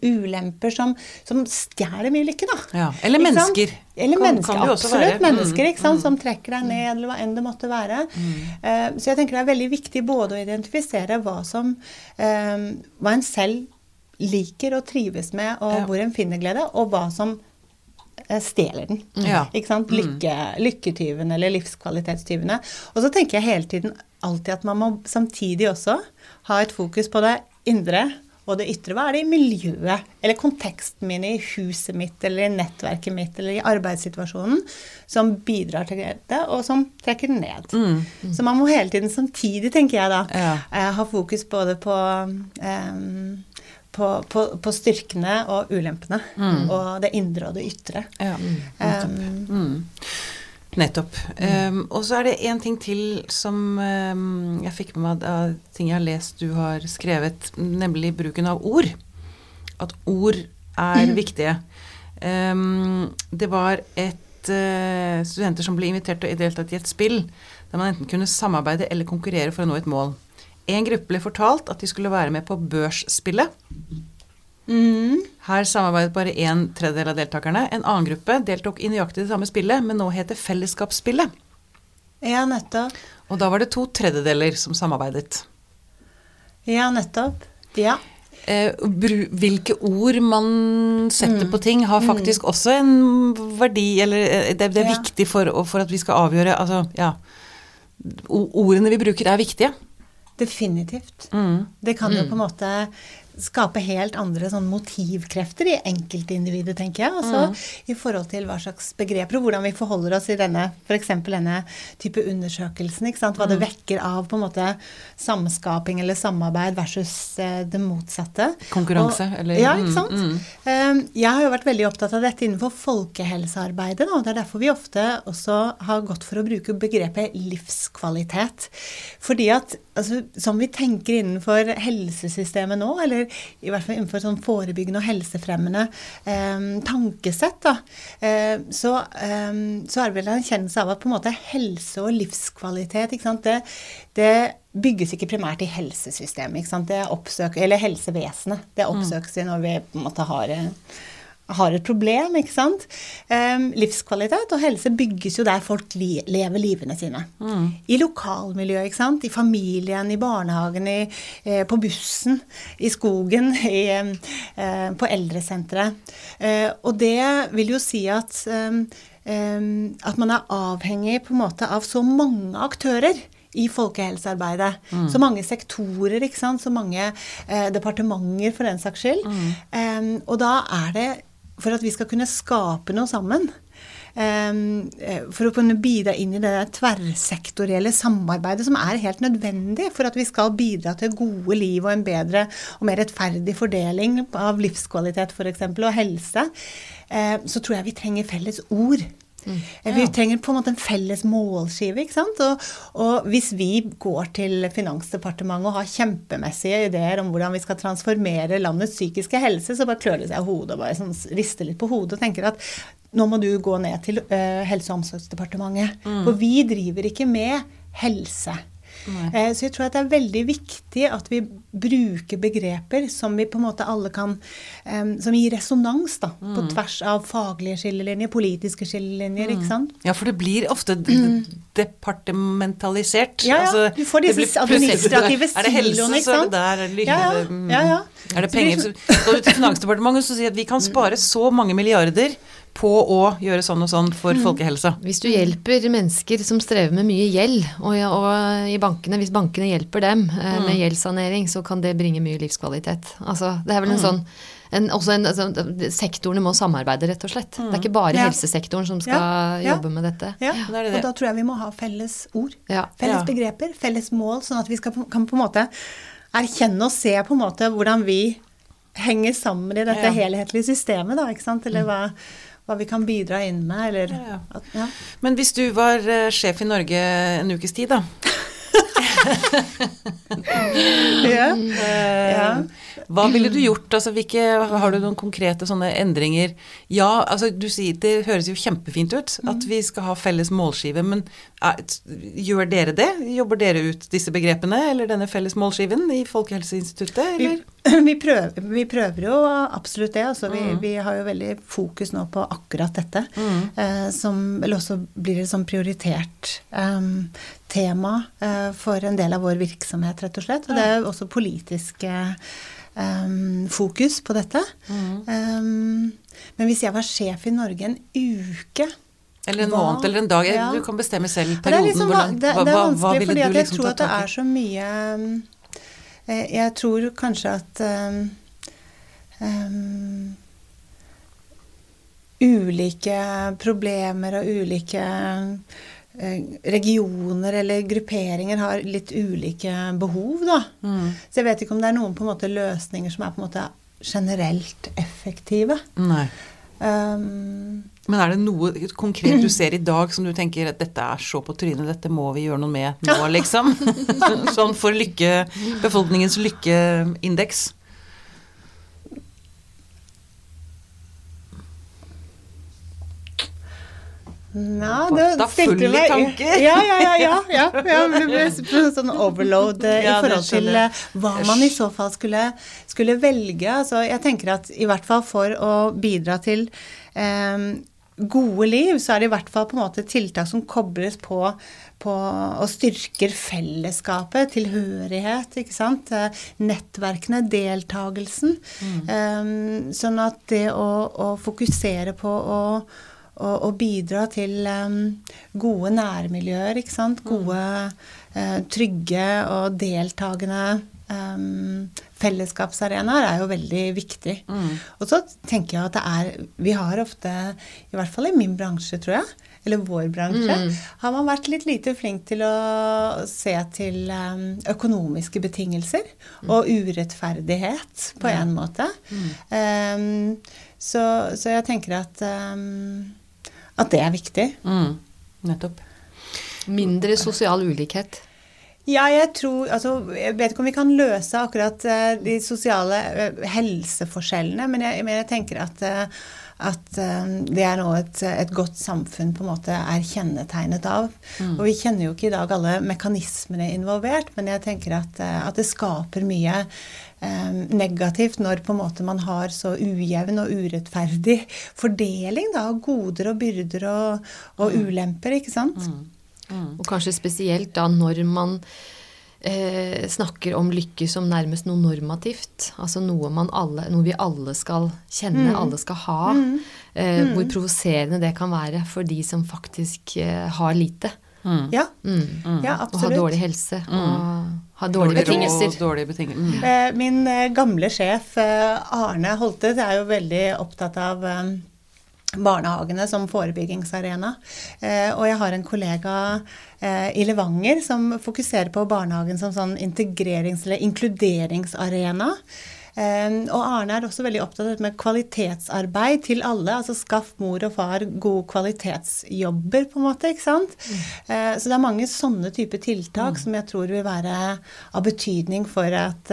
[SPEAKER 3] ulemper som, som stjeler mye lykke, da.
[SPEAKER 1] Ja. Eller mennesker.
[SPEAKER 3] Eller kan, mennesker, kan absolutt. Mennesker sant? Mm. som trekker deg ned, eller hva enn det måtte være. Mm. Uh, så jeg tenker det er veldig viktig både å identifisere hva som uh, Hva en selv liker og trives med, og ja. hvor en finner glede, og hva som uh, stjeler den.
[SPEAKER 1] Mm. Ja.
[SPEAKER 3] Ikke sant? Mm. Lykke, lykketyvene eller livskvalitetstyvene. Og så tenker jeg hele tiden alltid at man må samtidig også ha et fokus på det indre og det ytre. Hva er det i miljøet, eller konteksten min i huset mitt, eller i nettverket mitt, eller i arbeidssituasjonen, som bidrar til det, og som trekker den ned. Mm. Mm. Så man må hele tiden samtidig, tenker jeg da, ja. Eh, ha fokus både på um, på, på, på, styrkene og ulempene. Mm. Og det indre og det ytre.
[SPEAKER 1] Ja. Um, Nettopp. Um, og så er det én ting til som um, jeg fikk med meg av ting jeg har lest du har skrevet, nemlig bruken av ord. At ord er mm. viktige. Um, det var et uh, studenter som ble invitert til å delta i et spill der man enten kunne samarbeide eller konkurrere for å nå et mål. En gruppe ble fortalt at de skulle være med på børsspillet. Mm. Her samarbeidet bare en tredjedel av deltakerne. En annen gruppe deltok i nøyaktig det samme spillet, men nå heter Fellesskapsspillet.
[SPEAKER 3] Ja, nettopp.
[SPEAKER 1] Og da var det to tredjedeler som samarbeidet.
[SPEAKER 3] Ja, nettopp. Ja.
[SPEAKER 1] Eh, hvilke ord man setter mm. på ting, har mm. faktisk mm. også en verdi, eller eh, det, det er ja. viktig for, for, at vi skal avgjøre Altså, ja. Ordene vi bruker, er viktige.
[SPEAKER 3] Definitivt. Mm. Det kan jo mm. på en måte skape helt andre sånn motivkrefter i enkeltindividet, tenker jeg. Altså mm. i forhold til hva slags begreper og hvordan vi forholder oss i denne f.eks. denne type undersøkelsen. ikke sant? Hva det mm. vekker av på en måte samskaping eller samarbeid versus eh, det motsatte.
[SPEAKER 1] Konkurranse,
[SPEAKER 3] og,
[SPEAKER 1] eller
[SPEAKER 3] Ja, ikke sant. Mm, mm. jeg har jo vært veldig opptatt av dette innenfor folkehelsearbeidet. Da, Det er derfor vi ofte også har gått for å bruke begrepet livskvalitet. Fordi at altså, som vi tenker innenfor helsesystemet nå, eller i hvert fall innenfor sånn forebyggende og helsefremmende eh, tankesett, da, eh, så, eh, så, er det vel en erkjennelse av at på en måte helse og livskvalitet ikke sant, det, det bygges ikke primært i helsesystemet. ikke sant, det oppsøker, Eller helsevesenet. Det oppsøkes mm. når vi på en måte har har et problem, ikke sant. Um, livskvalitet og helse bygges jo der folk li lever livene sine. Mm. I lokalmiljøet, ikke sant. I familien, i barnehagen, i, eh, på bussen, i skogen, i, eh, på eldresenteret. Eh, og det vil jo si at, at man er avhengig på en måte av så mange aktører i folkehelsearbeidet. Mm. Så mange sektorer, ikke sant? så mange eh, departementer for den saks skyld. Mm. Um, og da er det for at vi skal kunne skape noe sammen, eh, For å kunne bidra inn i det tverrsektorielle samarbeidet som er helt nødvendig for at vi skal bidra til gode liv og en bedre og mer rettferdig fordeling av livskvalitet f.eks. og helse, eh, så tror jeg vi trenger felles ord. Mm. Vi trenger på en måte en felles målskive. ikke sant? Og, og, hvis vi går til Finansdepartementet og har kjempemessige ideer om hvordan vi skal transformere landets psykiske helse, så bare klør det seg i hodet og bare sånn, rister litt på hodet og tenker at nå må du gå ned til uh, Helse- og omsorgsdepartementet. Mm. For vi driver ikke med helse. Eh, så jeg tror at det er veldig viktig at vi bruker begreper som vi på en måte alle kan Som gir resonans, da. Mm. På tvers av faglige skillelinjer, politiske skillelinjer, mm. ikke sant.
[SPEAKER 1] Ja, for det blir ofte departementalisert.
[SPEAKER 3] Ja, ja. Altså, du får disse administrative siloene, ikke sant.
[SPEAKER 1] Er det der, ja, ja, ja, ja. Er det penger så Skal du til Finansdepartementet og sier at vi kan spare så mange milliarder på å gjøre sånn og sånn for mm. folkehelsa.
[SPEAKER 2] Hvis du hjelper mennesker som strever med mye gjeld, og, og i bankene, hvis bankene hjelper dem eh, mm. med gjeldssanering, så kan det bringe mye livskvalitet. Altså, det er vel en mm. sånn en, også en, altså, sektorene må samarbeide, rett og slett. Mm. Det er ikke bare ja. helsesektoren som skal ja. jobbe med dette.
[SPEAKER 3] Ja, det det. og da tror jeg vi må ha felles ord. Felles begreper, felles mål, sånn at vi skal, kan på en måte erkjenne og se på en måte hvordan vi henger sammen i dette helhetlige systemet, da, ikke sant. Eller hva hva vi kan bidra inn med, eller ja,
[SPEAKER 1] ja. ja. Men hvis du var uh, sjef i Norge en ukes tid, da ja. Uh, hva ville du gjort? Altså, hvilke, har du noen konkrete sånne endringer? Ja, altså du sier det høres jo kjempefint ut at mm. vi skal ha felles målskive, men gjør dere det? Jobber dere ut disse begrepene eller denne felles målskiven i Folkehelseinstituttet, eller?
[SPEAKER 3] Vi, vi, prøver, vi prøver, jo absolutt det. Altså, vi, mm. vi, har jo veldig fokus nå på akkurat dette. Mm. Eh, som, vel også blir et sånn prioritert eh, tema eh, for en del av vår virksomhet, rett og slett. Og det er jo også politiske um, fokus på dette. Mm. Um, men hvis jeg var sjef i Norge en uke
[SPEAKER 1] eller en hva? måned eller en dag. Ja. Du kan bestemme selv perioden.
[SPEAKER 3] Liksom,
[SPEAKER 1] hva,
[SPEAKER 3] det, det, er vanskelig, hva, hva fordi jeg liksom tror at det er så mye eh, Jeg tror kanskje at um, um, Ulike problemer og ulike Eh, regioner eller grupperinger har litt ulike behov, da. Mm. Så jeg vet ikke om det er noen på en måte løsninger som er på en måte generelt effektive.
[SPEAKER 1] Nei. Um, Men er det noe konkret du ser i dag som du tenker at dette er så på trynet, dette må vi gjøre noe med nå, liksom? sånn for lykke, befolkningens lykkeindeks?
[SPEAKER 3] Nei, det stilte meg tanker. Ja, ja, ja. ja, ja, ja. Det ble sånn overload eh, i forhold til eh, hva man i så fall skulle, skulle, velge. Altså, jeg tenker at i hvert fall for å bidra til eh, gode liv, så er det i hvert fall på en måte tiltak som kobles på, på og styrker fellesskapet, tilhørighet, ikke sant. Eh, nettverkene, deltakelsen. Mm. Um, sånn at det å, å fokusere på å og, og bidra til um, gode nærmiljøer, ikke sant. Mm. Gode, uh, trygge og deltakende um, fellesskapsarenaer er jo veldig viktig. Mm. Og så tenker jeg at det er Vi har ofte, i hvert fall i min bransje, tror jeg, eller vår bransje, mm. har man vært litt lite flink til å se til um, økonomiske betingelser mm. og urettferdighet på ja. en måte. Mm. Um, så, så, jeg tenker at um, at det er viktig.
[SPEAKER 1] Mm, nettopp.
[SPEAKER 2] Mindre sosial ulikhet.
[SPEAKER 3] Ja, jeg tror altså, Jeg vet ikke om vi kan løse akkurat uh, de sosiale uh, helseforskjellene, men jeg, men jeg, tenker at, uh, at det er noe et, et, godt samfunn på en måte er kjennetegnet av. Mm. Og vi kjenner jo ikke i dag alle mekanismene involvert, men jeg tenker at, at det skaper mye negativt når på en måte man har så ujevn og urettferdig fordeling da, av goder og byrder og, og mm. ulemper, ikke sant? Mm.
[SPEAKER 2] Mm. Og kanskje spesielt da når man eh, snakker om lykke som nærmest noe normativt. Altså noe, alle, noe vi alle skal kjenne, mm. alle skal ha. Mm. Eh, hvor provoserende det kan være for de som faktisk eh, har lite.
[SPEAKER 3] Mm. Ja. Mm. ja, absolutt.
[SPEAKER 2] Og ha dårlig helse. Mm. Og ha dårlige betingelser.
[SPEAKER 1] Dårlige betingelser. Mm.
[SPEAKER 3] Eh, min eh, gamle sjef eh, Arne Holte er jo veldig opptatt av barnehagene som forebyggingsarena. Eh, og jeg har en kollega eh, i Levanger som fokuserer på barnehagen som sånn integrerings- eller inkluderingsarena. Eh, og Arne er også veldig opptatt med kvalitetsarbeid til alle. Altså skaff mor og far gode kvalitetsjobber, på en måte. ikke sant? Mm. Så det er mange sånne typer tiltak mm. som jeg tror vil være av betydning for at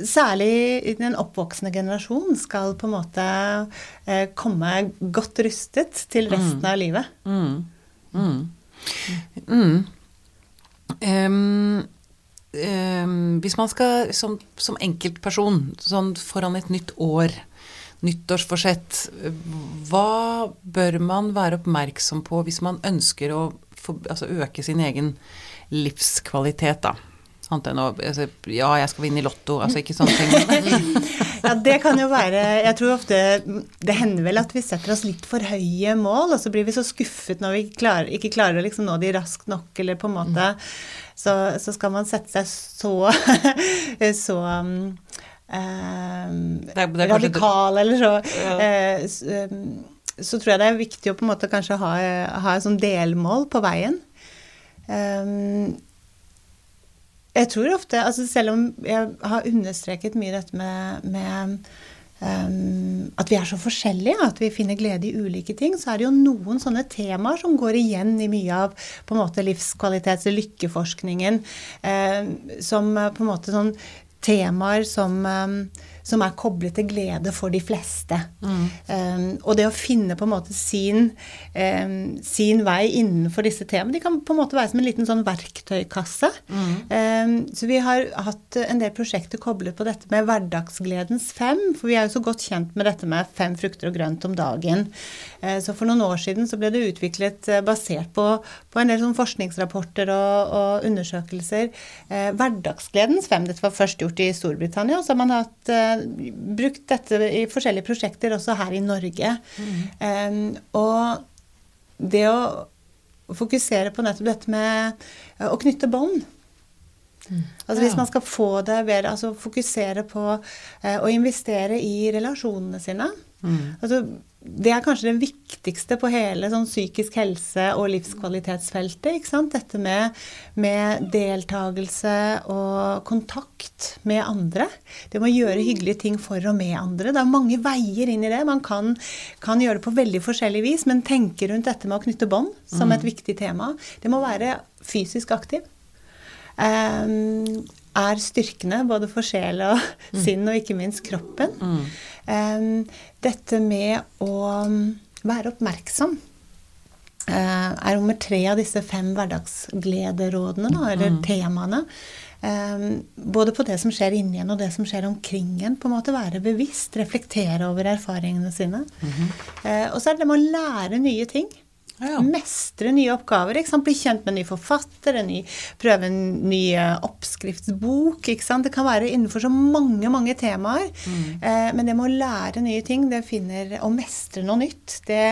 [SPEAKER 3] særlig den oppvoksende generasjon skal på en måte komme godt rustet til resten mm. av livet. Mm.
[SPEAKER 1] Um, hvis man skal som, som enkeltperson sånn foran et nytt år, nyttårsforsett, hva bør man være oppmerksom på hvis man ønsker å for, altså øke sin egen livskvalitet, da? Annet enn å altså, Ja, jeg skal vinne i Lotto. Altså ikke sånne ting.
[SPEAKER 3] ja, det kan jo være Jeg tror ofte Det hender vel at vi setter oss litt for høye mål, og så blir vi så skuffet når vi klarer, ikke klarer å liksom nå de raskt nok, eller på en måte Så, så skal man sette seg så så um, eh, radikal, eller så ja. um, så tror jeg det er viktig å på en måte kanskje ha, ha et sånn delmål på veien. Um, jeg tror ofte, altså selv om jeg har understreket mye dette med, med um, at vi er så forskjellige, at vi finner glede i ulike ting, så er det jo noen sånne temaer som går igjen i mye av på en måte livskvalitets- og lykkeforskningen, um, som på en måte sånn temaer som um, som er koblet til glede for de fleste. Mm. Um, og det å finne på en måte sin, um, sin, vei innenfor disse temaene, de kan på en måte være som en liten sånn verktøykasse. Mm. Um, så vi har hatt en del prosjekter koblet på dette med hverdagsgledens fem, for vi er jo så godt kjent med dette med fem frukter og grønt om dagen. Uh, så for noen år siden så ble det utviklet uh, basert på, på, en del sånn forskningsrapporter og, og undersøkelser. Uh, hverdagsgledens fem, dette var først gjort i Storbritannia, og så har man hatt brukt dette i forskjellige prosjekter også her i Norge. Mm. Um, og det å fokusere på nettopp dette med å knytte bånd mm. Altså Hvis man skal få det bedre, altså fokusere på uh, å investere i relasjonene sine. Mm. Altså det er kanskje det viktigste på hele sånn psykisk helse- og livskvalitetsfeltet. ikke sant? Dette med, med deltakelse og kontakt med andre. Det med å gjøre hyggelige ting for og med andre. Det er mange veier inn i det. Man kan, kan gjøre det på veldig forskjellig vis, men tenke rundt dette med å knytte bånd som mm. et viktig tema. Det må være fysisk aktiv. Um, er styrkende både for sjel og mm. sinn, og ikke minst kroppen. Mm. Dette med å um, være oppmerksom uh, er nummer tre av disse fem hverdagsglederådene, da, eller mm. temaene. Både på det som skjer inni en, og det som skjer omkring en. på en måte Være bevisst, reflektere over erfaringene sine. -hmm. Uh, og så er det det med å lære nye ting. Ja. Mestre nye oppgaver. Bli kjent med en ny forfatter, en ny, prøve en ny eh, oppskriftsbok. Det kan være innenfor så mange mange temaer. Mm. Eh, men det med å lære nye ting, det finner å mestre noe nytt, det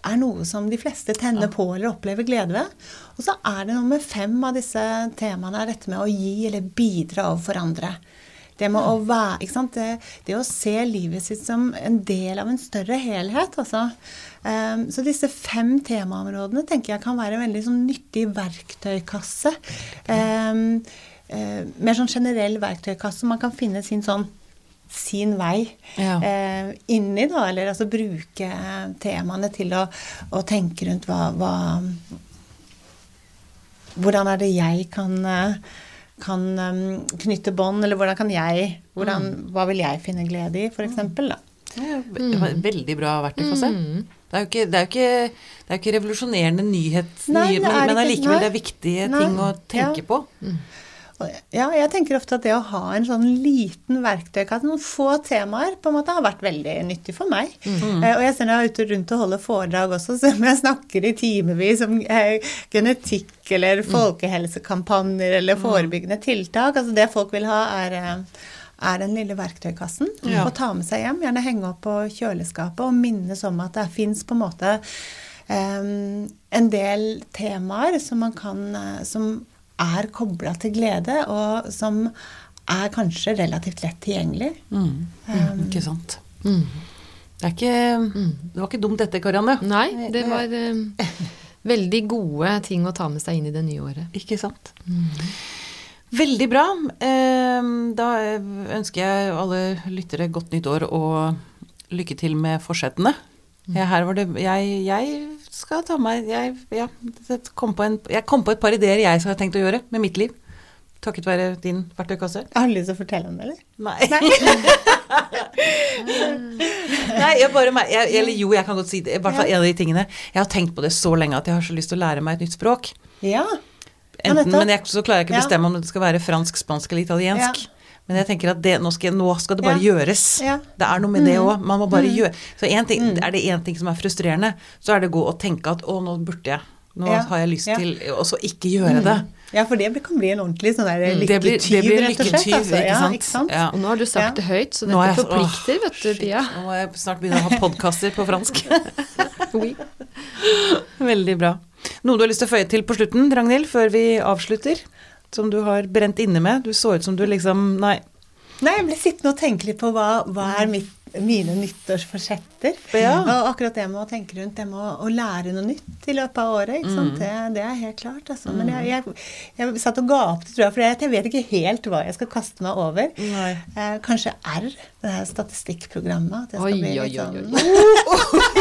[SPEAKER 3] er noe som de fleste tenner ja. på eller opplever glede ved. Og så er det noe med fem av disse temaene er dette med å gi eller bidra overfor andre. Det å være? Det, det, å se livet sitt som en del av en større helhet, altså. Um, så disse fem temaområdene tenker jeg kan være en veldig sånn nyttig verktøykasse. Um, uh, mer sånn generell verktøykasse. Man kan finne sin sånn sin vei ja. eh, inni, da. Eller altså bruke temaene til å, å tenke rundt hva, hva, Hvordan er det jeg kan uh, kan um, knytte bånd, eller hvordan kan jeg hvordan, mm. Hva vil jeg finne glede i, f.eks. da.
[SPEAKER 1] Mm. veldig bra verktøykasse. Mm. Det er jo ikke, det er jo ikke, det er ikke revolusjonerende nyhet, Nei, nye, men allikevel det er viktige Nei. ting å tenke ja. på. Mm.
[SPEAKER 3] Ja, jeg tenker ofte at det å ha en sånn liten verktøykasse, noen få temaer, på en måte har vært veldig nyttig for meg. Mm. Eh, og jeg ser når jeg er ute rundt og holder foredrag også, så jeg snakker i timevis om eh, genetikk eller mm. folkehelsekampanjer eller mm. forebyggende tiltak. Altså det folk vil ha, er uh, er den lille verktøykassen. Ja. å ta med seg hjem. Gjerne henge opp på kjøleskapet og minnes om at det fins på en måte um, en del temaer som man kan Som er kobla til glede, og som er kanskje relativt lett tilgjengelig.
[SPEAKER 1] Mm. Um, ikke sant. Mm. Det, er ikke, det var ikke dumt dette, Karianne.
[SPEAKER 2] Nei, det var um, veldig gode ting å ta med seg inn i det nye året.
[SPEAKER 1] Ikke sant? Veldig bra. Eh, Da ønsker jeg alle lyttere godt nytt år og lykke til med forsettene. Her var det jeg, jeg skal ta meg jeg, ja, kom på en, jeg kom på et par ideer jeg har tenkt å gjøre med mitt liv. Takket være din verktøykasse.
[SPEAKER 3] Har du lyst til å fortelle om det, eller?
[SPEAKER 1] Nei. Nei, jeg bare jeg, Eller jo, jeg kan godt si det. I hvert fall en av de tingene. Jeg har tenkt på det så lenge at jeg har så lyst til å lære meg et nytt språk.
[SPEAKER 3] Ja.
[SPEAKER 1] Enten, men jeg, så klarer jeg ikke å
[SPEAKER 3] Ja.
[SPEAKER 1] bestemme om det skal være fransk, spansk eller italiensk.
[SPEAKER 3] Ja.
[SPEAKER 1] Men jeg tenker at det, nå, skal, nå skal det bare
[SPEAKER 3] Ja.
[SPEAKER 1] gjøres.
[SPEAKER 3] Ja. Mm.
[SPEAKER 1] Det er noe med det òg. Man må bare gjøre Så en ting, er det én ting som er frustrerende, så er det å gå og tenke at å, nå burde jeg. Nå
[SPEAKER 3] Ja.
[SPEAKER 1] har jeg lyst
[SPEAKER 3] Ja. Mm.
[SPEAKER 1] til Og så ikke gjøre det.
[SPEAKER 3] ja, for det kan bli en ordentlig sånn der
[SPEAKER 1] Mm, Det blir-
[SPEAKER 3] lykketyv,
[SPEAKER 1] det blir
[SPEAKER 3] rett og slett.
[SPEAKER 1] lykketyv,
[SPEAKER 3] altså.
[SPEAKER 1] ikke
[SPEAKER 3] Ja,
[SPEAKER 1] sant?
[SPEAKER 3] ikke sant?
[SPEAKER 1] Ja.
[SPEAKER 2] Og nå har du sagt det høyt, så dette forplikter,
[SPEAKER 1] åh,
[SPEAKER 2] vet du. Pia.
[SPEAKER 1] Nå må jeg snart begynne å ha podkaster på fransk.
[SPEAKER 2] Oui.
[SPEAKER 1] Veldig bra. Noe du har lyst til å føye til på slutten, Ragnhild, før vi avslutter? Som du har brent inne med? Du så ut som du liksom Nei.
[SPEAKER 3] Nei, jeg ble sittende og tenke litt på hva, hva er mitt, mine nyttårsforsetter.
[SPEAKER 1] Ja.
[SPEAKER 3] Og akkurat det med å tenke rundt det med å, å lære noe nytt i løpet av året. Sant? Det, det er helt klart, altså. Men jeg, jeg, jeg satt og gapte, tror jeg, for jeg vet ikke helt hva jeg skal kaste meg over. Eh, kanskje R, det her statistikkprogrammet. At jeg skal
[SPEAKER 2] Oi,
[SPEAKER 3] bli litt sånn-.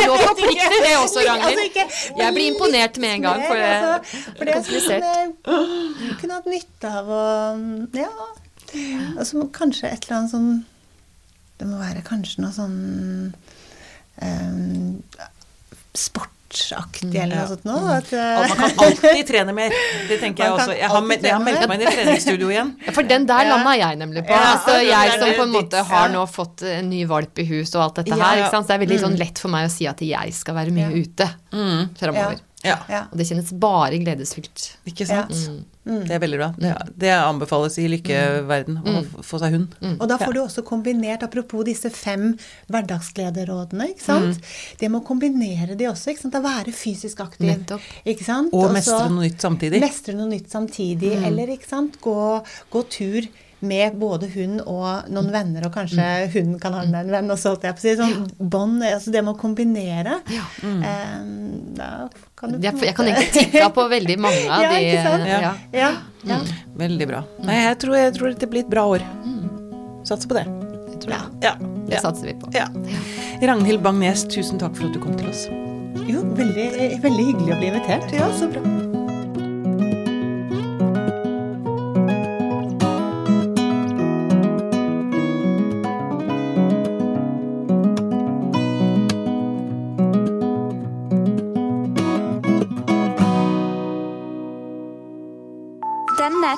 [SPEAKER 2] Nå forplikter det også,
[SPEAKER 3] Altså,
[SPEAKER 2] Ragnhild.
[SPEAKER 3] Altså,
[SPEAKER 2] Jeg blir imponert med en gang, for det
[SPEAKER 3] Altså, for det er sånn
[SPEAKER 2] komplisert.
[SPEAKER 3] jeg kunne hatt nytte av å Ja. Altså kanskje et eller annet sånn Det må være kanskje noe sånn um, sportsaktig eller noe sånt nå. At, eh,
[SPEAKER 1] man kan alltid trene mer. Det tenker jeg også. Jeg har, meld- jeg har meldt meg inn i treningsstudio igjen.
[SPEAKER 2] Ja, For den der landa jeg nemlig på.
[SPEAKER 3] Ja,
[SPEAKER 2] altså, jeg som på en måte har nå fått en ny valp i hus og alt dette her. Ikke sant? Så det er veldig sånn lett for meg å si at jeg skal være mye ute
[SPEAKER 1] Mm.
[SPEAKER 2] framover.
[SPEAKER 1] Ja,
[SPEAKER 3] ja.
[SPEAKER 2] Og det kjennes bare gledesfylt.
[SPEAKER 1] ikke sant?
[SPEAKER 3] Mm.
[SPEAKER 1] Det er veldig bra. Det, det anbefales i lykkeverden å få seg hund.
[SPEAKER 3] Og da får du også kombinert, apropos disse fem hverdagsglederådene, ikke sant.
[SPEAKER 1] Mm.
[SPEAKER 3] Det med å kombinere de også, ikke sant. Å være fysisk aktiv.
[SPEAKER 2] Nettopp.
[SPEAKER 3] Ikke sant.
[SPEAKER 1] Og
[SPEAKER 3] så-
[SPEAKER 1] mestre noe nytt samtidig.
[SPEAKER 3] Mestre noe nytt samtidig.
[SPEAKER 1] Mm.
[SPEAKER 3] Eller, ikke sant, gå, gå tur med både hun og
[SPEAKER 1] Mm.
[SPEAKER 3] noen venner, og kanskje hun kan ha med en venn også, holdt jeg på å si. Sånn bånd, altså det med å kombinere.
[SPEAKER 1] Mm.
[SPEAKER 3] eh, da kan du
[SPEAKER 2] Jeg, jeg kan egentlig tikke på veldig mange av
[SPEAKER 3] Ja,
[SPEAKER 2] de
[SPEAKER 3] ikke sant?
[SPEAKER 2] ja.
[SPEAKER 3] Ja, ja.
[SPEAKER 1] Veldig bra. Nei, jeg tror, jeg tror det blir et bra år. Satser på det.
[SPEAKER 2] Jeg tror det.
[SPEAKER 1] Ja.
[SPEAKER 2] Det satser vi på.
[SPEAKER 1] ja. Ragnhild Bang-Nes, tusen takk for at du kom til oss.
[SPEAKER 3] Jo, veldig, veldig hyggelig å bli invitert.
[SPEAKER 1] Ja, så bra.